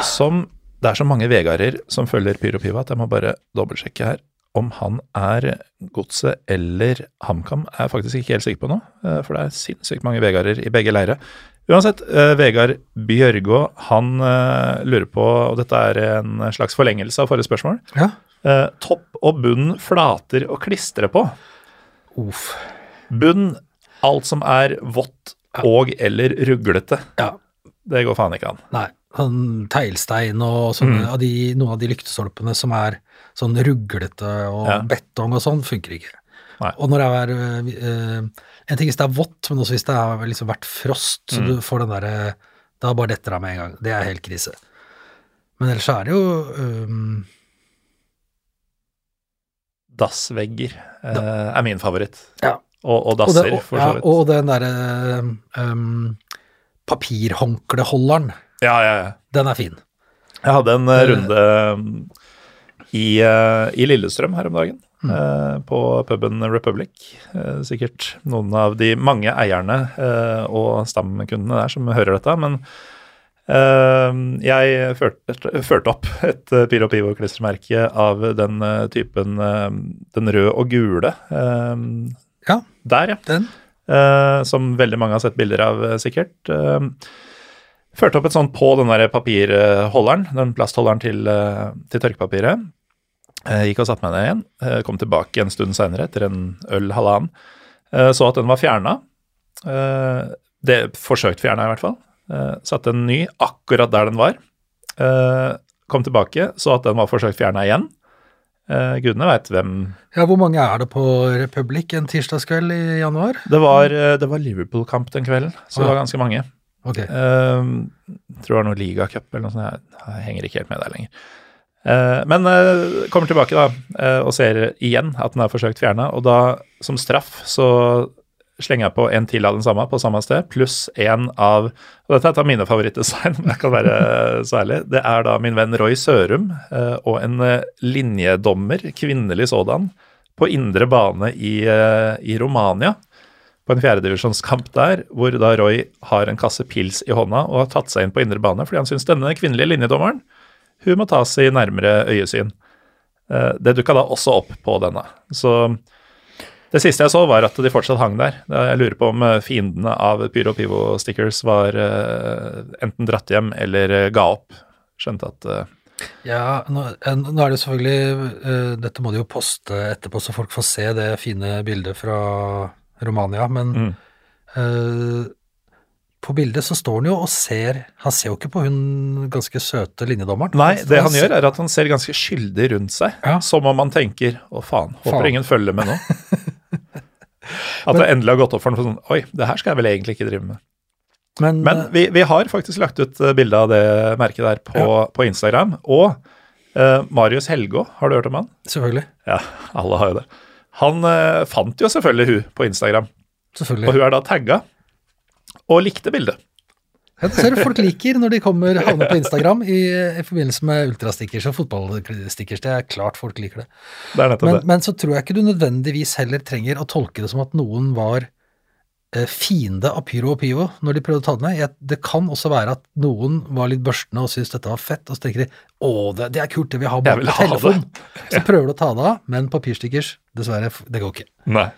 som Det er så mange Vegarder som følger Pyro Piva at jeg må bare dobbeltsjekke her. Om han er Godset eller HamKam, er jeg faktisk ikke helt sikker på nå. eh, For det er sinnssykt mange Vegarder i begge leire. Uansett, eh, Vegard Bjørgå, han eh, lurer på, og dette er en slags forlengelse av forrige spørsmål, ja. topp og bunn flater å klistre på. Uff. Bunn, alt som er vått og eller ruglete. Ja. Det går faen ikke an. Nei, sånn teglstein og sånne, Mm. av de, noen av de lyktestolpene som er sånn ruglete og Ja. betong og sånn, funker ikke. Nei. Og når det er uh, En ting hvis det er vått, men også hvis det har liksom vært frost, så Mm. du får den derre Da bare detter det av med en gang. Det er helt krise. Men ellers er det jo um, Dassvegger uh, er min favoritt. Ja. Og, og og, dasser, det, og, for så vidt. og den derre um, papirhåndkleholderen, Ja, ja, ja. den er fin. Jeg hadde en eh, Eh. runde um, i, eh, i Lillestrøm her om dagen, Mm. eh, på puben Republic. Eh, sikkert noen av de mange eierne eh, og stamkundene der som hører dette, men eh, jeg førte, førte opp et uh, Pyro Pivo-klistremerke av den eh, typen eh, den røde og gule. eh, Ja. Der, ja. Den. Eh, som veldig mange har sett bilder av, eh, sikkert. Førte opp et sånt på den der papirholderen, den plastholderen til, eh, til tørkepapiret. Eh, gikk og satte meg ned igjen. Eh, kom tilbake en stund seinere, etter en øl halvannen. Så at den var fjerna. Det forsøkt fjerna, i hvert fall. Satte en ny akkurat der den var. Kom tilbake, så at den var forsøkt fjerna igjen. Eh, gudene veit hvem Ja, hvor mange er det på Republic en tirsdagskveld i januar? Det var, det var Liverpool-kamp den kvelden, så det Ah. var ganske mange. Ok. Eh, tror det var noe ligacup eller noe sånt. Jeg, henger ikke helt med der lenger. Uh, men uh, kommer tilbake da eh, og ser igjen at den er forsøkt fjerna. Og da, som straff, så slenger jeg på en til av den samme på samme sted, pluss en av Og dette er et av mine favorittdesign, <laughs> om jeg kan være så ærlig. Det er da min venn Roy Sørum og en linjedommer, kvinnelig sådan, på indre bane i, i Romania på en fjerdedivisjonskamp der, hvor da Roy har en kasse pils i hånda og har tatt seg inn på indre bane fordi han syns denne kvinnelige linjedommeren hun må tas i nærmere øyesyn. Eh, Det dukka da også opp på denne. Så det siste jeg så, var at de fortsatt hang der. Jeg lurer på om eh, fiendene av Pyro Pivo Stickers var eh, enten dratt hjem eller ga opp. Skjønte at Ja, nå, nå er det selvfølgelig Dette må de jo poste etterpå, så folk får se det fine bildet fra Romania. Men Mm. uh, på bildet så står han jo og ser Han ser jo ikke på hun ganske søte linjedommeren. Nei, det han gjør, er at han ser ganske skyldig rundt seg. Ja. Som om han tenker 'å, faen, håper Faen. ingen følger med nå'. <laughs> At det endelig har gått opp for ham sånn 'oi, det her skal jeg vel egentlig ikke drive med'. Men, Men eh, vi, vi har faktisk lagt ut eh, bilde av det merket der på, på Instagram. Og uh, Marius Helgå, har du hørt om han? selvfølgelig. Ja, alle har jo det. Han eh, fant jo selvfølgelig hun på Instagram, og hun er da tagga og likte bildet. Ja, ser du folk liker når de kommer havner på Instagram i, i forbindelse med ultrastickers og fotballstickers. Det er klart folk liker det. Det er Men, det. men så tror jeg ikke du nødvendigvis heller trenger å tolke det som at noen var fiende av Pyro og Pivo når de prøvde å ta det ned. Det kan også være at noen var litt børstende og syntes dette var fett, og så tenker de å, det, det er kult, det vil har vil på telefon. Så prøver du å ta det av, men papirstickers, dessverre, det går ikke. Nei.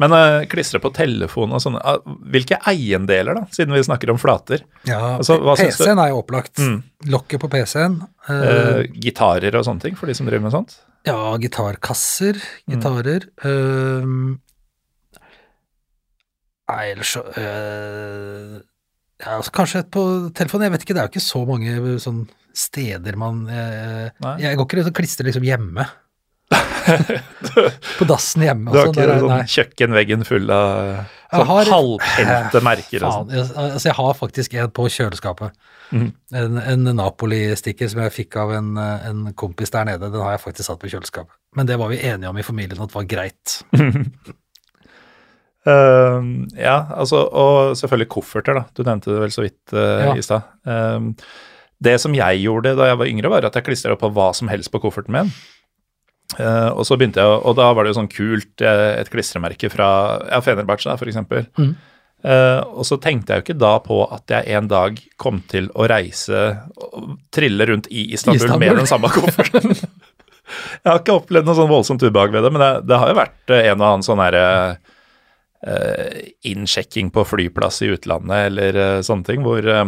Men uh, klistre på telefon og sånne uh, Hvilke eiendeler, da, siden vi snakker om flater? Ja, Altså? PC-en er jo opplagt. Mm. Lokket på PC-en. Uh, uh, gitarer og sånne ting, for de som driver med sånt? Ja, gitarkasser, Mm. gitarer. øhm, nei, ellers så øh, ja, altså, Kanskje på telefonen, jeg vet ikke, det er jo ikke så mange øh, sånn steder man øh, Jeg går ikke rundt og klistrer liksom hjemme. <laughs> på dassen hjemme. Du har sånn, ikke sånn nei. kjøkkenveggen full av sånn har- halvpente merker Faen, sånn? jeg, altså, jeg har faktisk en på kjøleskapet. Mm. En, en Napoli-stikker som jeg fikk av en, en kompis der nede. Den har jeg faktisk satt på kjøleskapet. Men det var vi enige om i familien at var greit. <laughs> Eh, ja, altså, og selvfølgelig kofferter, da. Du nevnte det vel så vidt uh, Ja. i stad. Eh, det som jeg gjorde da jeg var yngre, var at jeg klistra på hva som helst på kofferten min. Uh, og så begynte jeg, og da var det jo sånn kult, eh, et klistremerke fra ja, Fenerbahçe, for eksempel. Mhm. Eh, og så tenkte jeg jo ikke da på at jeg en dag kom til å reise og trille rundt i Istanbul, Istanbul. med den samme kofferten. <laughs> jeg har ikke opplevd noe sånn voldsomt ubehag ved det, men det, det har jo vært en og annen sånn herre eh, innsjekking på flyplass i utlandet eller eh, sånne ting, hvor, eh,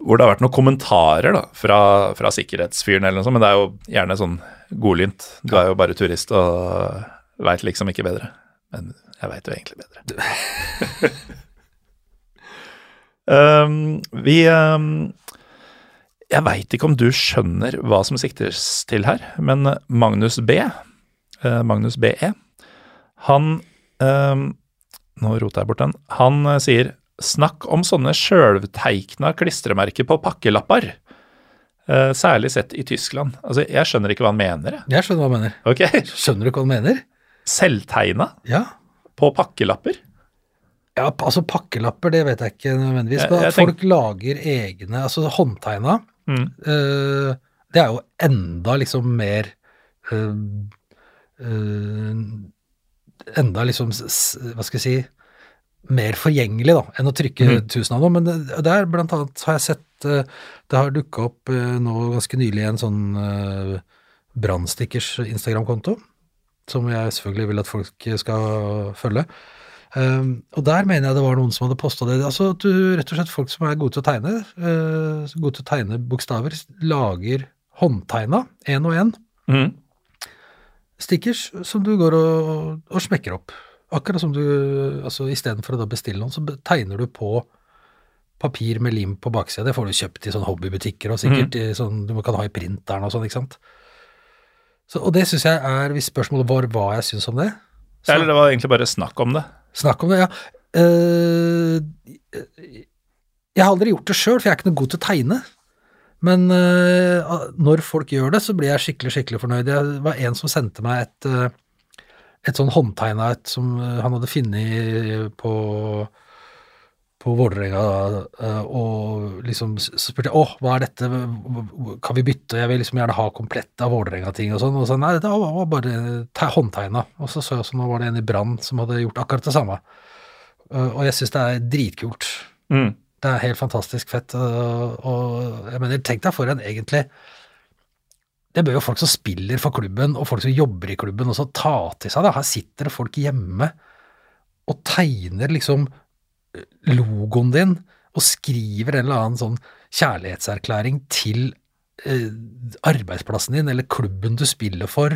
hvor det har vært noen kommentarer da, fra, fra sikkerhetsfyren eller noe sånt, men det er jo gjerne sånn godlynt. Du er jo bare turist og veit liksom ikke bedre. Men jeg veit jo egentlig bedre. um, <laughs> vi um, Jeg veit ikke om du skjønner hva som siktes til her, men Magnus B, eh, Magnus BE, han um, Nå roter jeg bort den. Han eh, sier Snakk om sånne sjølvteikna klistremerker på pakkelapper. Uh, særlig sett i Tyskland. Altså, jeg skjønner ikke hva han mener, jeg. Jeg skjønner hva han mener. Ok? Skjønner du hva han mener? Selvtegna Ja. på pakkelapper? Ja, altså pakkelapper, det vet jeg ikke nødvendigvis. Jeg- jeg folk lager egne, altså håndtegna, Mm. Uh, det er jo enda liksom mer uh, eh, Enda liksom, hva skal jeg si, mer forgjengelig da, enn å trykke mm. tusen av noe. Men det, der blant annet har jeg sett, eh, det har dukka opp eh, nå ganske nylig en sånn uh, Brannstickers Instagram-konto, som jeg selvfølgelig vil at folk skal følge. Um, og der mener jeg det var noen som hadde posta det. Altså at du rett og slett folk som er gode til å tegne, uh, gode til å tegne bokstaver, lager håndtegna, én og én, Mm. Stickers som du går og, og smekker opp. Akkurat som du altså Istedenfor å da bestille noen, så tegner du på papir med lim på baksida. Det får du kjøpt i sånne hobbybutikker og sikkert i sånn, du kan ha i printeren og sånn, ikke sant. Så, og det syns jeg er, hvis spørsmålet var hva jeg syns om det så, Eller det var egentlig bare snakk om det. Snakk om det, ja. Uh, jeg har aldri gjort det sjøl, for jeg er ikke noe god til å tegne. Men uh, når folk gjør det, så blir jeg skikkelig skikkelig fornøyd. Det var en som sendte meg et, uh, et sånn håndtegna et som eh, han hadde funnet på på Vålerenga, og liksom spurte åh, hva er dette, kan vi bytte, jeg vil liksom gjerne ha komplett av Vålerenga-ting og sånn, og så nei, det var bare te- håndtegna, og så så jeg også nå var det en i Brann som hadde gjort akkurat det samme, og jeg synes det er dritkult. Mm. Det er helt fantastisk fett, og, og jeg mener, tenk deg for en egentlig Det bør jo folk som spiller for klubben, og folk som jobber i klubben også ta til seg. Da. Her sitter det folk hjemme og tegner liksom logoen din, og skriver en eller annen sånn kjærlighetserklæring til eh, arbeidsplassen din eller klubben du spiller for.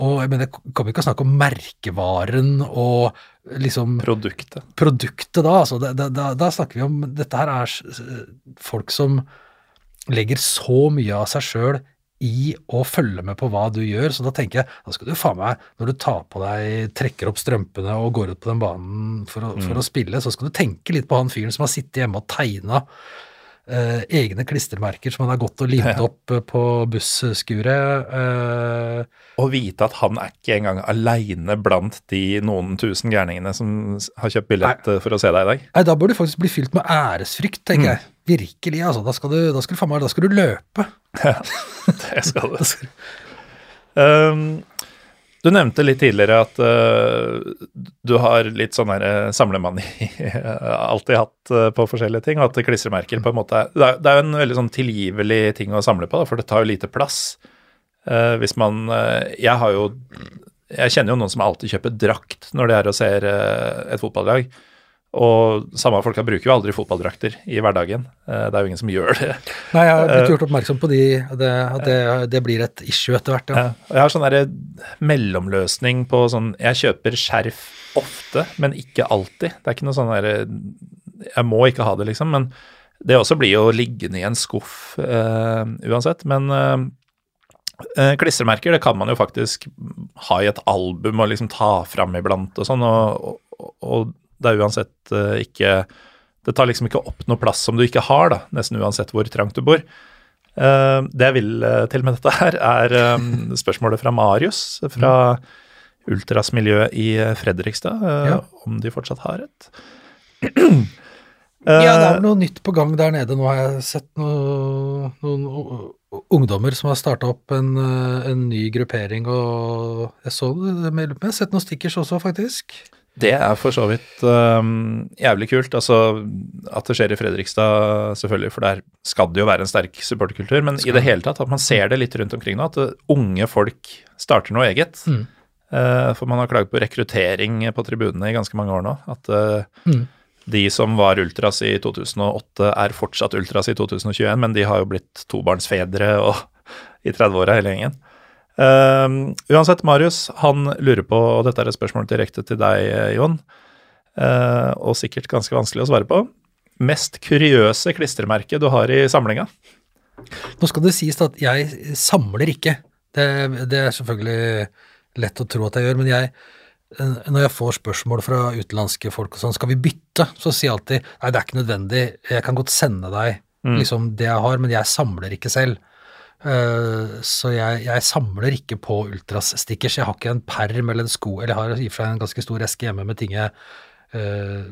Og jeg mener, kan vi ikke snakke om merkevaren og liksom Produktet. produktet da, altså, da, da, da snakker vi om Dette her er folk som legger så mye av seg sjøl i å følge med på hva du gjør, så da tenker jeg da skal du faen meg, når du tar på deg, trekker opp strømpene og går ut på den banen for å, for å spille, så skal du tenke litt på han fyren som har sittet hjemme og tegna eh, egne klistremerker som han har gått og limt opp eh, på busskuret. eh, Å vite at han er ikke engang aleine blant de noen tusen gærningene som har kjøpt billett Nei. for å se deg i dag. Nei, da bør du faktisk bli fylt med æresfrykt, tenker jeg. Virkelig, altså. Da skal du, da skal du faen meg, da skal du løpe. Ja, Det skal du. <laughs> Um, du nevnte litt tidligere at uh, du har litt sånn her uh, samlemani <laughs> alltid hatt uh, på forskjellige ting, og at klistremerker på en måte er Det er, jo en veldig sånn tilgivelig ting å samle på, da, for det tar jo lite plass. Uh, hvis man Jeg har jo Jeg kjenner jo noen som alltid kjøper drakt når de er og ser et fotballag. Og samme folka bruker jo aldri fotballdrakter i hverdagen. Uh, det er jo ingen som gjør det. Nei, jeg har blitt gjort oppmerksom på de, det, at det, det blir et issue etter hvert, ja. Jeg har sånn derre mellomløsning på sånn Jeg kjøper skjerf ofte, men ikke alltid. Det er ikke noe sånn derre Jeg må ikke ha det, liksom. Men det også blir jo liggende i en skuff uh, uansett. Men eh, eh, klistremerker, det kan man jo faktisk ha i et album og liksom ta fram iblant og sånn, og, og, og det er uansett eh, ikke Det tar liksom ikke opp noe plass som du ikke har, da, nesten uansett hvor trangt du bor. Eh, det jeg vil eh, til med dette her, er spørsmålet fra Marius fra Ultras miljø i Fredrikstad, Ja. om de fortsatt har et. <clears throat> Ja, det er vel noe nytt på gang der nede. Nå har jeg sett noe, noen ungdommer som har starta opp en, en ny gruppering, og jeg så det med Jeg har sett noen stickers også, faktisk. Det er for så vidt um, jævlig kult. Altså, at det skjer i Fredrikstad, selvfølgelig, for der skal det jo være en sterk supporterkultur. Men i det hele tatt, at man ser det litt rundt omkring nå, at unge folk starter noe eget. Mm. Uh, for man har klaget på rekruttering på tribunene i ganske mange år nå. At uh, Mm. de som var ultras i 2008, er fortsatt ultras i 2021, men de har jo blitt tobarnsfedre og i 30-åra hele gjengen. Um, uansett, Marius han lurer på, og dette er et spørsmål direkte til deg, Jon, uh, og sikkert ganske vanskelig å svare på, mest kuriøse klistremerke du har i samlinga? Nå skal det sies at jeg samler ikke. Det, det er selvfølgelig lett å tro at jeg gjør, men jeg eh, når jeg får spørsmål fra utenlandske folk og sånn, skal vi bytte, så sier jeg alltid nei, det er ikke nødvendig, jeg kan godt sende deg liksom det jeg har, men jeg samler ikke selv. Eh, så jeg, jeg samler ikke på ultras-stickers. Jeg har ikke en perm eller en sko, eller jeg har i og en ganske stor eske hjemme med ting jeg eh,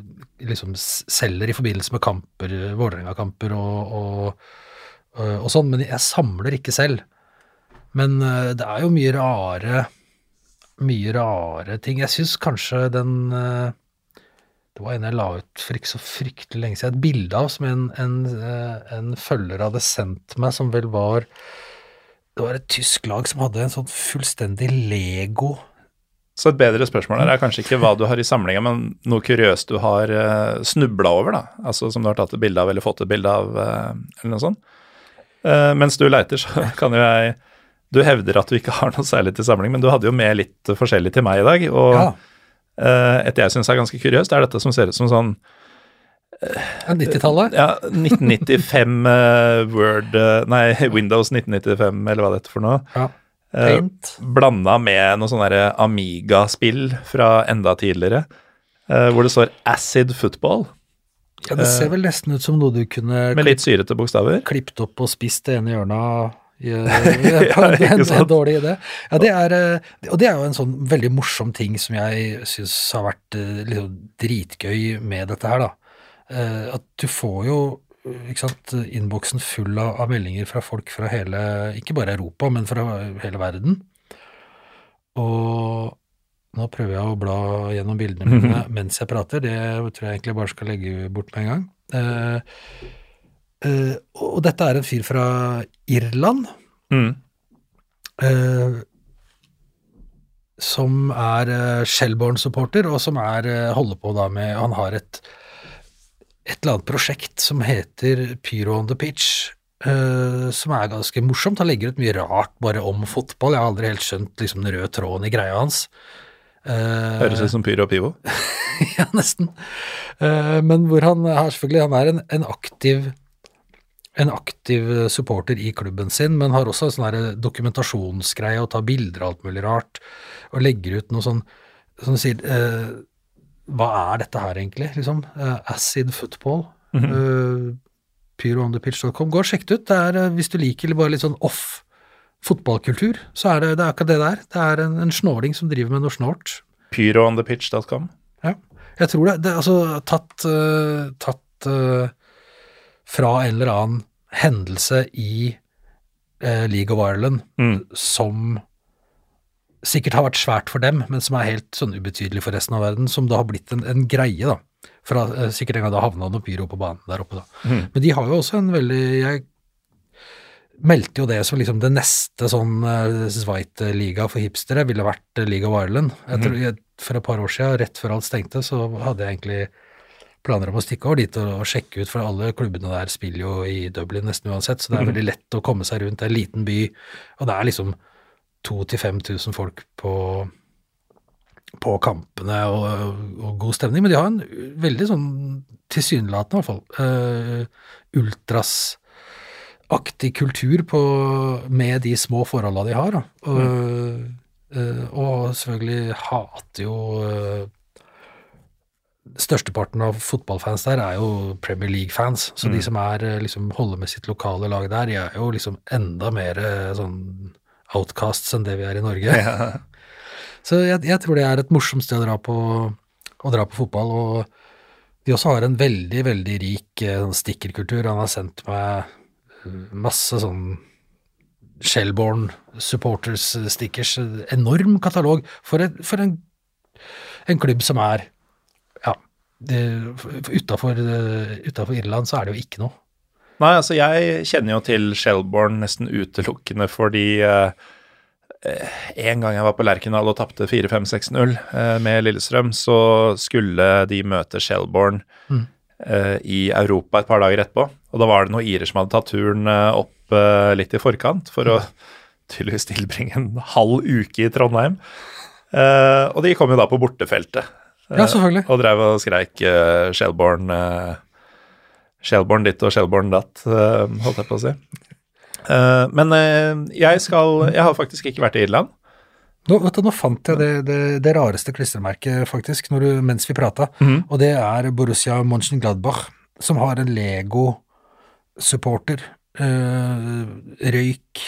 liksom selger i forbindelse med kamper, Vålerenga-kamper og, og, og, og sånn, men jeg samler ikke selv. Men eh, det er jo mye rare mye rare ting. Jeg syns kanskje den eh, Det var en jeg la ut for ikke så fryktelig lenge siden, et bilde av som en, en, eh, en følger hadde sendt meg, som vel var Det var et tysk lag som hadde en sånn fullstendig Lego Så et bedre spørsmål her er kanskje ikke hva du har i samlinga, men noe kuriøst du har uh, snubla over, da. Altså som du har tatt et bilde av eller fått et bilde av, eh, eller noe sånt. Eh, mens du leiter, så <laughs> kan jo jeg Du hevder at du ikke har noe særlig til samling, men du hadde jo med litt forskjellig til meg i dag. Og Ja. Eh, et jeg syns er ganske kuriøst, er dette som ser ut som sånn Ja, 90-tallet? Ja, 1995 eh, Word eh, Nei, Windows 1995, eller hva det heter for noe. Ja. Eh, Paint. Blanda med noe sånn Amiga-spill fra enda tidligere, eh, hvor det står Acid Football, Ja, det ser vel nesten ut som noe du kunne med litt syrete bokstaver. klippet opp og spist det ene hjørnet <laughs> Ja, en, ikke en, dårlig idé. Ja, det er, eh, og det er jo en sånn veldig morsom ting som jeg syns har vært liksom dritgøy med dette her, da. Eh, At du får jo ikke sant, innboksen full av, av meldinger fra folk fra hele, ikke bare Europa, men fra hele verden. Og nå prøver jeg å bla gjennom bildene mine <laughs> mens jeg prater. Det tror jeg egentlig bare skal legge bort med en gang. Eh, og dette er en fyr fra Irland. Mm. Uh, som er uh, Shelbourne-supporter, og som er, uh, holder på da med Han har et, et eller annet prosjekt som heter Pyro on the Pitch, uh, som er ganske morsomt. Han legger ut mye rart bare om fotball. Jeg har aldri helt skjønt liksom, den røde tråden i greia hans. Høres ut som Pyro og Pivo. <laughs> ja, nesten. Men hvor han har selvfølgelig Han er en, en aktiv en aktiv supporter i klubben sin, men har også en sånn dokumentasjonsgreie og tar bilder og alt mulig rart, og legger ut noe sånn som sier eh, Hva er dette her egentlig, liksom? Eh, acid football. eh, pyroonthepitch.com. Gå og sjekk det ut. Det er, eh, hvis du liker bare litt sånn off fotballkultur, så er det, det er akkurat det der. Det er en, en snåling som driver med noe snålt. Pyroonthepitch.com. Ja, jeg tror det. Det altså tatt, uh, tatt uh, fra en eller annen hendelse i eh, League of Ireland Mm. som sikkert har vært svært for dem, men som er helt sånn ubetydelig for resten av verden, som da har blitt en, en greie, da. Fra, eh, sikkert en gang da havna noe pyro på banen der oppe, da. Mm. Men de har jo også en veldig Jeg meldte jo det som liksom det neste sånn uh, Sveite-liga for hipstere ville vært League of Ireland. Tror, jeg, for et par år siden, rett før alt stengte, så hadde jeg egentlig planer om å stikke over dit og, sjekke ut, for alle klubbene der spiller jo i Dublin nesten uansett, så det er veldig lett å komme seg rundt. Det er en liten by, og det er liksom 2000-5000 folk på på kampene og, og god stemning, men de har en veldig sånn tilsynelatende i hvert fall uh, ultras-aktig kultur på, med de små forholdene de har. Da. Og, eh, og selvfølgelig hater jo uh, Størsteparten av fotballfans der er jo Premier League-fans, så de som er eh, liksom holder med sitt lokale lag der, de er jo liksom enda mer eh, sånn outcasts enn det vi er i Norge. <laughs> Så jeg, jeg tror det er et morsomt sted å dra på, å dra på fotball. Og de også har en veldig, veldig rik eh, sånn stikkerkultur. Han har sendt meg masse sånn Shellborn supporters-stickers. Enorm katalog for, et, for en, en klubb som er Ja, utafor Irland så er det jo ikke noe. Nei, altså jeg kjenner jo til Shelbourne nesten utelukkende fordi eh, en gang jeg var på Lerkendal og tapte 4-5-6-0 eh, med Lillestrøm, så skulle de møte Shelbourne Mm. eh, i Europa et par dager etterpå. Og da var det noen irer som hadde tatt turen eh, opp eh, litt i forkant for å <laughs> tydeligvis tilbringe en halv uke i Trondheim. Eh, og de kom jo da på bortefeltet. Eh, Ja, selvfølgelig. Og drev og skreik uh, Shelbourne uh, Shelbourne ditt og Shelbourne datt, uh, holdt jeg på å si. Uh, men eh, jeg skal Jeg har faktisk ikke vært i Irland. Nå, vet du, nå fant jeg det, det, det rareste klistremerket, faktisk, når du, mens vi prata. Og det er Borussia Mönchengladbach, som har en Lego-supporter. Eh, røyk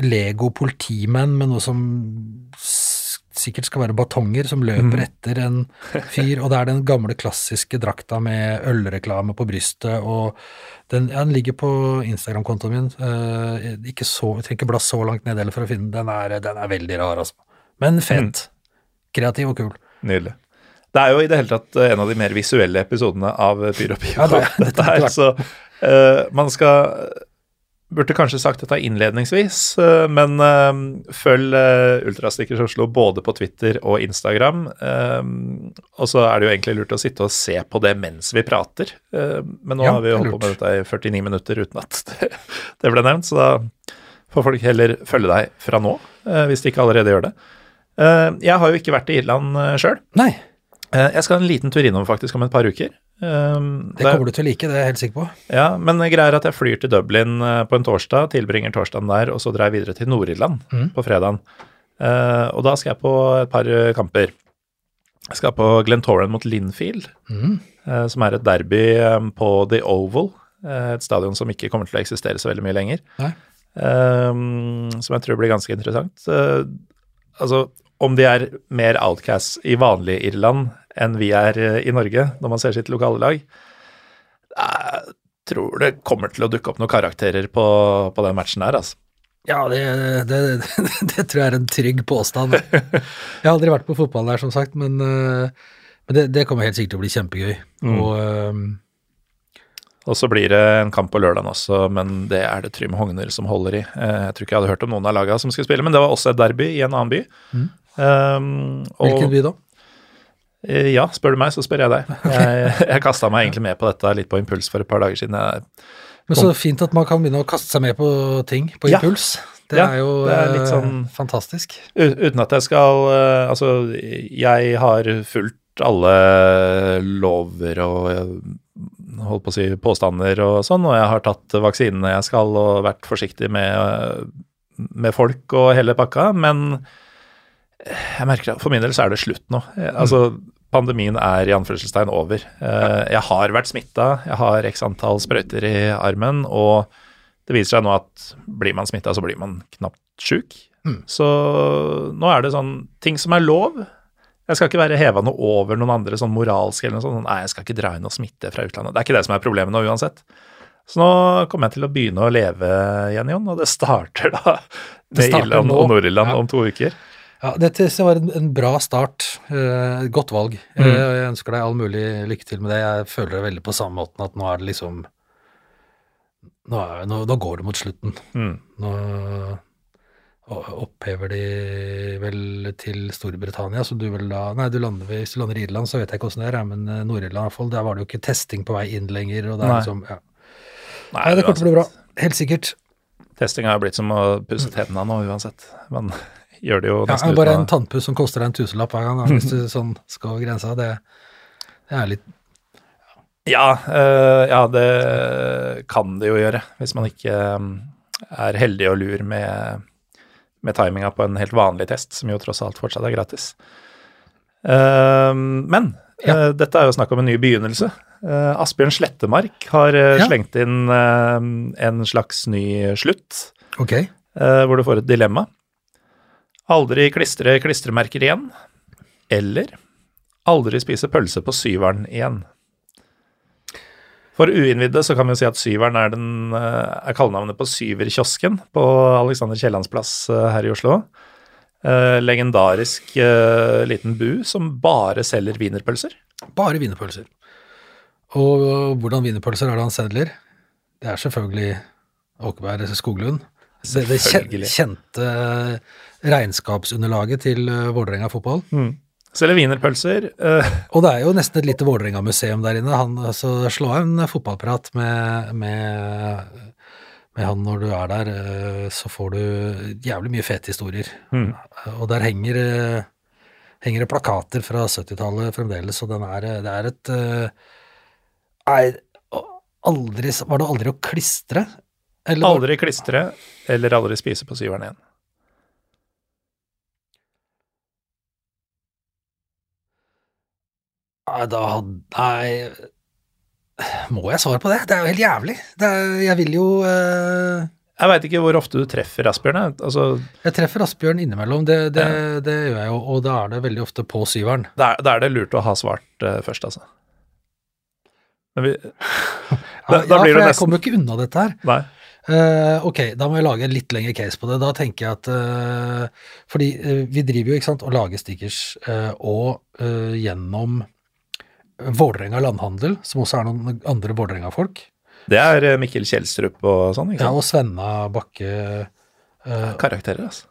Lego-politimenn med noe som sikkert skal være batonger, som løper etter en fyr. Og det er den gamle, klassiske drakta med ølreklame på brystet. og Den, ja, den ligger på Instagram-kontoen min. Uh, ikke så, jeg trenger ikke bla så langt ned heller for å finne den. Er, den er veldig rar, altså. Men fet. Kreativ og kul. Nydelig. Det er jo i det hele tatt eh, en av de mer visuelle episodene av Pyro Pio. Ja, det <laughs> det, det, så eh, man skal Burde kanskje sagt dette innledningsvis, eh, men eh, følg uh, Ultrastikkers Oslo både på Twitter og Instagram. eh, og så er det jo egentlig lurt å sitte og se på det mens vi prater. eh, men nå Ja, har vi holdt på med dette i 49 minutter uten at <laughs> det, det ble nevnt, så da får folk heller følge deg fra nå, eh, hvis de ikke allerede gjør det. Eh, jeg har jo ikke vært i Irland sjøl. Eh, Jeg skal en liten tur innom faktisk om et par uker. Um, Det kommer du til å like, det er jeg helt sikker på. Ja, men greia er at jeg flyr til Dublin eh, på en torsdag, tilbringer torsdagen der, og så drar jeg videre til Nord-Irland mm. på fredagen. Uh, og da skal jeg på et par eh, kamper. Jeg skal på Glentoran mot Linfield, mm. uh, som er et derby um, på The Oval, Uh, et stadion som ikke kommer til å eksistere så veldig mye lenger. Nei. Eh, som jeg tror blir ganske interessant. Altså, om de er mer outcasts i vanlig Irland enn vi er eh, i Norge, når man ser sitt lokale lag Jeg tror det kommer til å dukke opp noen karakterer på, på den matchen her, altså. Ja, det, det, <laughs> det, tror jeg er en trygg påstand. Jeg har aldri vært på fotball der, som sagt, men, eh, men det, det kommer helt sikkert til å bli kjempegøy. Mm. Og um... Og så blir det en kamp på lørdagen også, men det er det Trym Hogner som holder i. Eh, Jeg tror ikke jeg hadde hørt om noen av lagene som skulle spille, men det var også et derby i en annen by. Mm. Um, og- hvilken by da? Eh, Ja, spør du meg, så spør jeg deg. <laughs> Jeg, jeg kasta meg egentlig med på dette litt på impuls for et par dager siden. Men så fint at man kan begynne å kaste seg med på ting på Ja. impuls. Det Ja, er jo det er litt eh, sånn- fantastisk. uten at jeg skal eh, Altså, jeg har fulgt alle lover og eh, holdt på å si påstander og sånn, og jeg har tatt vaksinene jeg skal og vært forsiktig med, eh, med folk og hele pakka, men jeg merker at for min del så er det slutt nå. Eh, Altså, pandemien er i anførselstegn over. Eh, Jeg har vært smitta, jeg har x antall sprøyter i armen, og det viser seg nå at blir man smitta, så blir man knapt sjuk. Mm. Så nå er det sånn ting som er lov. Jeg skal ikke være heva noe over noen andre sånn moralsk eller noe sånt. Nei, jeg skal ikke dra inn noe smitte fra utlandet. Det er ikke det som er problemet nå uansett. Så nå kommer jeg til å begynne å leve igjen, Jon, og det starter da med Irland og Nord-Irland Ja. om to uker. Ja, dette var en, en bra start. eh, godt valg. Mm. Jeg, jeg ønsker deg all mulig lykke til med det. Jeg føler det veldig på samme måten at nå er det liksom Nå, er, nå, nå går det mot slutten. Mm. Nå opphever de vel til Storbritannia, så du vil da Nei, du lander, hvis du lander i Irland, så vet jeg ikke åssen det er, men eh, Nord-Irland i hvert fall, der var det jo ikke testing på vei inn lenger, og det er Nei. liksom ja. Nei, det kommer til å bli bra. Helt sikkert. Testing har jo blitt som å pusse tennene nå uansett. Man gjør det jo nesten ja, bare en tannpuss som koster deg en tusenlapp hver gang, da, hvis du sånn skal over grensa. Det, det er litt Ja, øh, ja, det kan det jo gjøre, hvis man ikke um, er heldig og lur med, med timinga på en helt vanlig test, som jo tross alt fortsatt er gratis. Uh, men Ja. uh, dette er jo snakk om en ny begynnelse. Uh, Asbjørn Slettemark har eh, Ja. slengt inn eh, en slags ny slutt, okay. eh, hvor du får et dilemma. Aldri klistre klistremerker igjen, eller aldri spise pølse på syveren igjen. For uinnvidde så kan vi jo si at Syveren er, den, eh, er kallenavnet på Syverkiosken på Alexander Kiellands plass eh, her i Oslo. Eh, legendarisk eh, liten bu som bare selger wienerpølser. Bare wienerpølser. Og hvordan wienerpølser er det han selger? Det er selvfølgelig Åkeberg Skoglund. Det, det kjen- kjente regnskapsunderlaget til eh, Vålerenga fotball. Selger wienerpølser. Uh. Og det er jo nesten et lite Vålerenga-museum der inne. Han, altså, slå av en fotballprat med, med, med han når du er der, uh, så får du jævlig mye fete historier. Mm. Og der henger, uh, henger det plakater fra 70-tallet fremdeles, og den er, det er et Nei, aldri Var det aldri å klistre? Eller aldri klistre, eller aldri spise på Syveren igjen. Da Nei Må jeg svare på det? Det er jo helt jævlig. Er, jeg vil jo uh, Jeg veit ikke hvor ofte du treffer Asbjørn. Altså, Jeg treffer Asbjørn innimellom, det, det, det gjør jeg jo, og da er det veldig ofte på syveren. da, er, da er det lurt å ha svart uh, først, altså. Men vi, <laughs> Ja, Da- blir ja, for det jeg nesten- kommer jo ikke unna dette her. nei. Uh, ok, da må jeg lage en litt lengre case på det. Da tenker jeg at uh, Fordi uh, vi driver jo ikke sant, og lager stickers, og gjennom Vålerenga landhandel, som også er noen andre Vålerenga-folk, Det er eh, Mikkel Kjelstrup og sånn, ikke ja, og Svenna Bakke Uh, Karakterer, altså.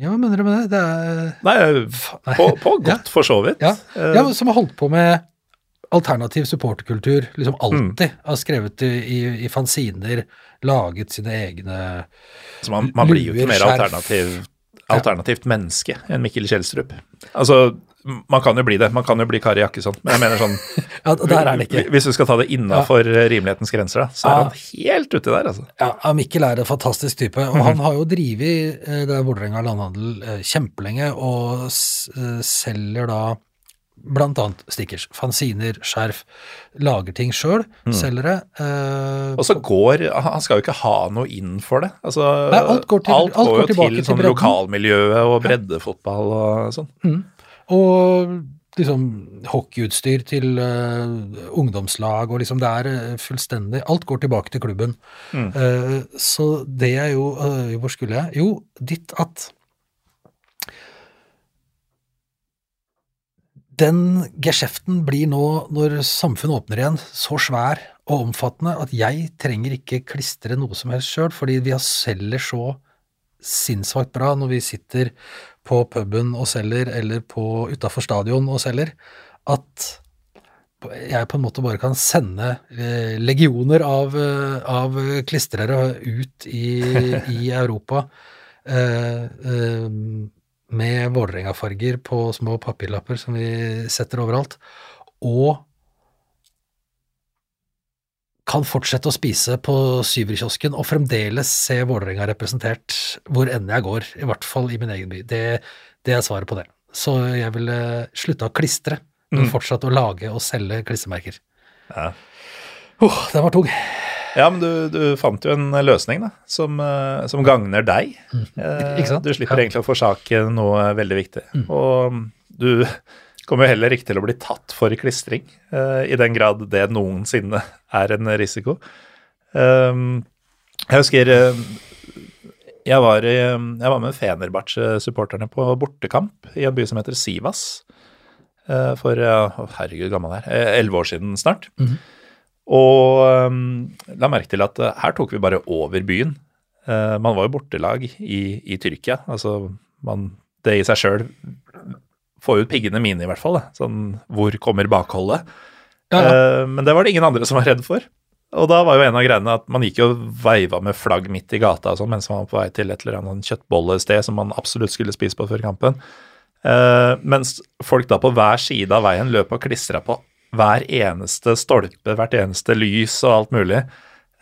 Ja, hva mener du med det? Det er Nei, nei. på, på godt, for så vidt. Ja, Eh, ja, som har holdt på med alternativ supporterkultur, liksom alltid. Har skrevet i, i, i fanziner, laget sine egne så man, man blir jo ikke mer alternativ, alternativt menneske enn Mikkel Kjelstrup. Altså, Man kan jo bli det. Man kan jo bli Kari Jakkesson. Men jeg mener sånn <laughs> Ja, der er det ikke. Hvis du skal ta det innafor rimelighetens grenser, da, så er Ja. han helt uti der, altså. Ja, ja, Mikkel er en fantastisk type, og han har jo drevet eh, det er Vålerenga landhandel eh, kjempelenge, og eh, selger da blant annet stickers, fanziner, skjerf, lager ting sjøl, selger det. eh, Og så går Han skal jo ikke ha noe inn for det. Altså, Nei, alt går til- alt går jo til til sånn lokalmiljøet og breddefotball og sånn. Og liksom hockeyutstyr til uh, ungdomslag, og liksom det er eh, fullstendig Alt går tilbake til klubben. Eh, så det er jo uh, Hvor skulle jeg? Jo, ditt at Den geskjeften blir nå, når samfunnet åpner igjen, så svær og omfattende at jeg trenger ikke klistre noe som helst sjøl, fordi vi har selger så sinnssvakt bra når vi sitter på puben og selger, eller på utafor stadion og selger, at jeg på en måte bare kan sende eh, legioner av, eh, av klistrere ut i, i <laughs> Europa eh, eh, med Vålerenga-farger på små papirlapper som vi setter overalt, og kan fortsette å spise på Syverkiosken og fremdeles se Vålerenga representert hvor enn jeg går, i hvert fall i min egen by. Det, det er svaret på det. Så jeg ville slutta å klistre, men fortsatt å lage og selge klistremerker. Ja. Oh, den var tung. Ja, men du, du fant jo en løsning da, som, eh, som gagner deg. Eh, Mm. Ikke sant? Du slipper Ja. Mm. egentlig å forsake noe veldig viktig. Og du kommer jo heller ikke til å bli tatt for klistring, uh, i den grad det noensinne er en risiko. Um, jeg husker uh, jeg var, i, jeg var med Fenerbahçe-supporterne på bortekamp i en by som heter Sivas. Uh, For å, herregud, gammel her. Elleve år siden snart. Og um, la merke til at her tok vi bare over byen. Man var jo bortelag i, i Tyrkia. Altså, man, det i seg sjøl får ut piggene mine, i hvert fall. Da. Sånn, hvor kommer bakholdet? Ja, ja. Uh, men det var det ingen andre som var redd for. Og da var jo en av greiene at man gikk jo veiva med flagg midt i gata og sånn, mens man var på vei til et eller annet kjøttbollested som man absolutt skulle spise på før kampen. Uh, mens folk da på hver side av veien løp og klistra på hver eneste stolpe, hvert eneste lys og alt mulig.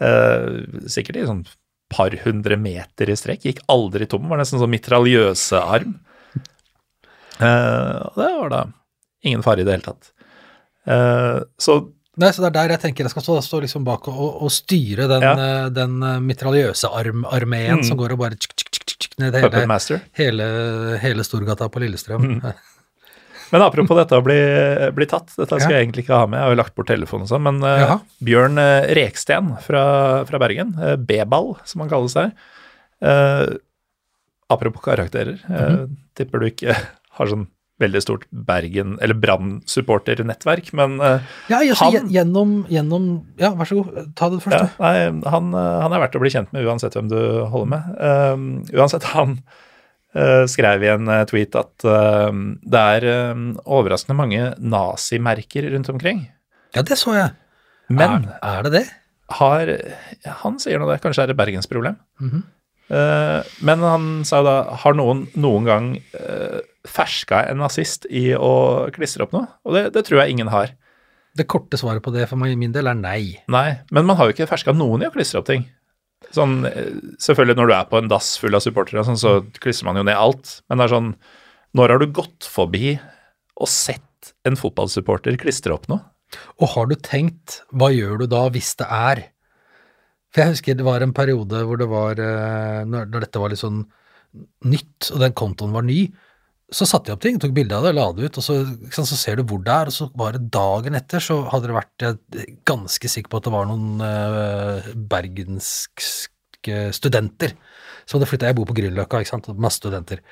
Uh, sikkert i sånn par hundre meter i strekk. Gikk aldri tom. Var nesten sånn mitraljøsearm. Eh, og det var da ingen fare i det hele tatt. Eh, så Nei, så det er der jeg tenker jeg skal stå, stå liksom bak og, og, styre den, Ja. eh, den mitraljøse arm, armeen Mm. som går og bare tsk, tsk, tsk, tsk, ned hele, hele, hele Storgata på Lillestrøm. Men apropos dette å bli, bli tatt, dette skal Ja. jeg egentlig ikke ha med, jeg har jo lagt bort telefonen og sånn, men uh, Bjørn Reksten fra, fra Bergen, uh, B-ball som han kalles der, uh, apropos karakterer, mm -hmm. tipper du ikke har sånn veldig stort Bergen, eller Brann-supporternettverk, men uh, Ja, jeg, Han- gjennom, gjennom Ja, vær så god, ta det ja, nei, han, eh, han er verdt å bli kjent med uansett hvem du holder med. Uh, uansett, han uh, skrev i en tweet at eh, det er eh, overraskende mange nazimerker rundt omkring. Ja, det så jeg. Men er, er det det? har Han sier nå det, kanskje er det bergensproblem. Mhm. Eh, men han sa jo da Har noen noen gang ferska en nazist i å klistre opp noe? Og det, det tror jeg ingen har. Det korte svaret på det for min del er nei. Nei, men man har jo ikke ferska noen i å klistre opp ting. Sånn, selvfølgelig når du er på en dass full av supportere, sånn, så klistrer man jo ned alt. Men det er sånn Når har du gått forbi og sett en fotballsupporter klistre opp noe? Og har du tenkt, hva gjør du da hvis det er? For jeg husker det var en periode hvor det var, eh, når dette var litt sånn nytt, og den kontoen var ny, så satte jeg opp ting, tok bilde av det, la det ut, og så, sant, så ser du hvor det er, og så bare dagen etter så hadde det vært jeg er ganske sikker på at det var noen eh, bergenske studenter som hadde flytta Jeg bor på Grünerløkka, ikke sant, masse studenter.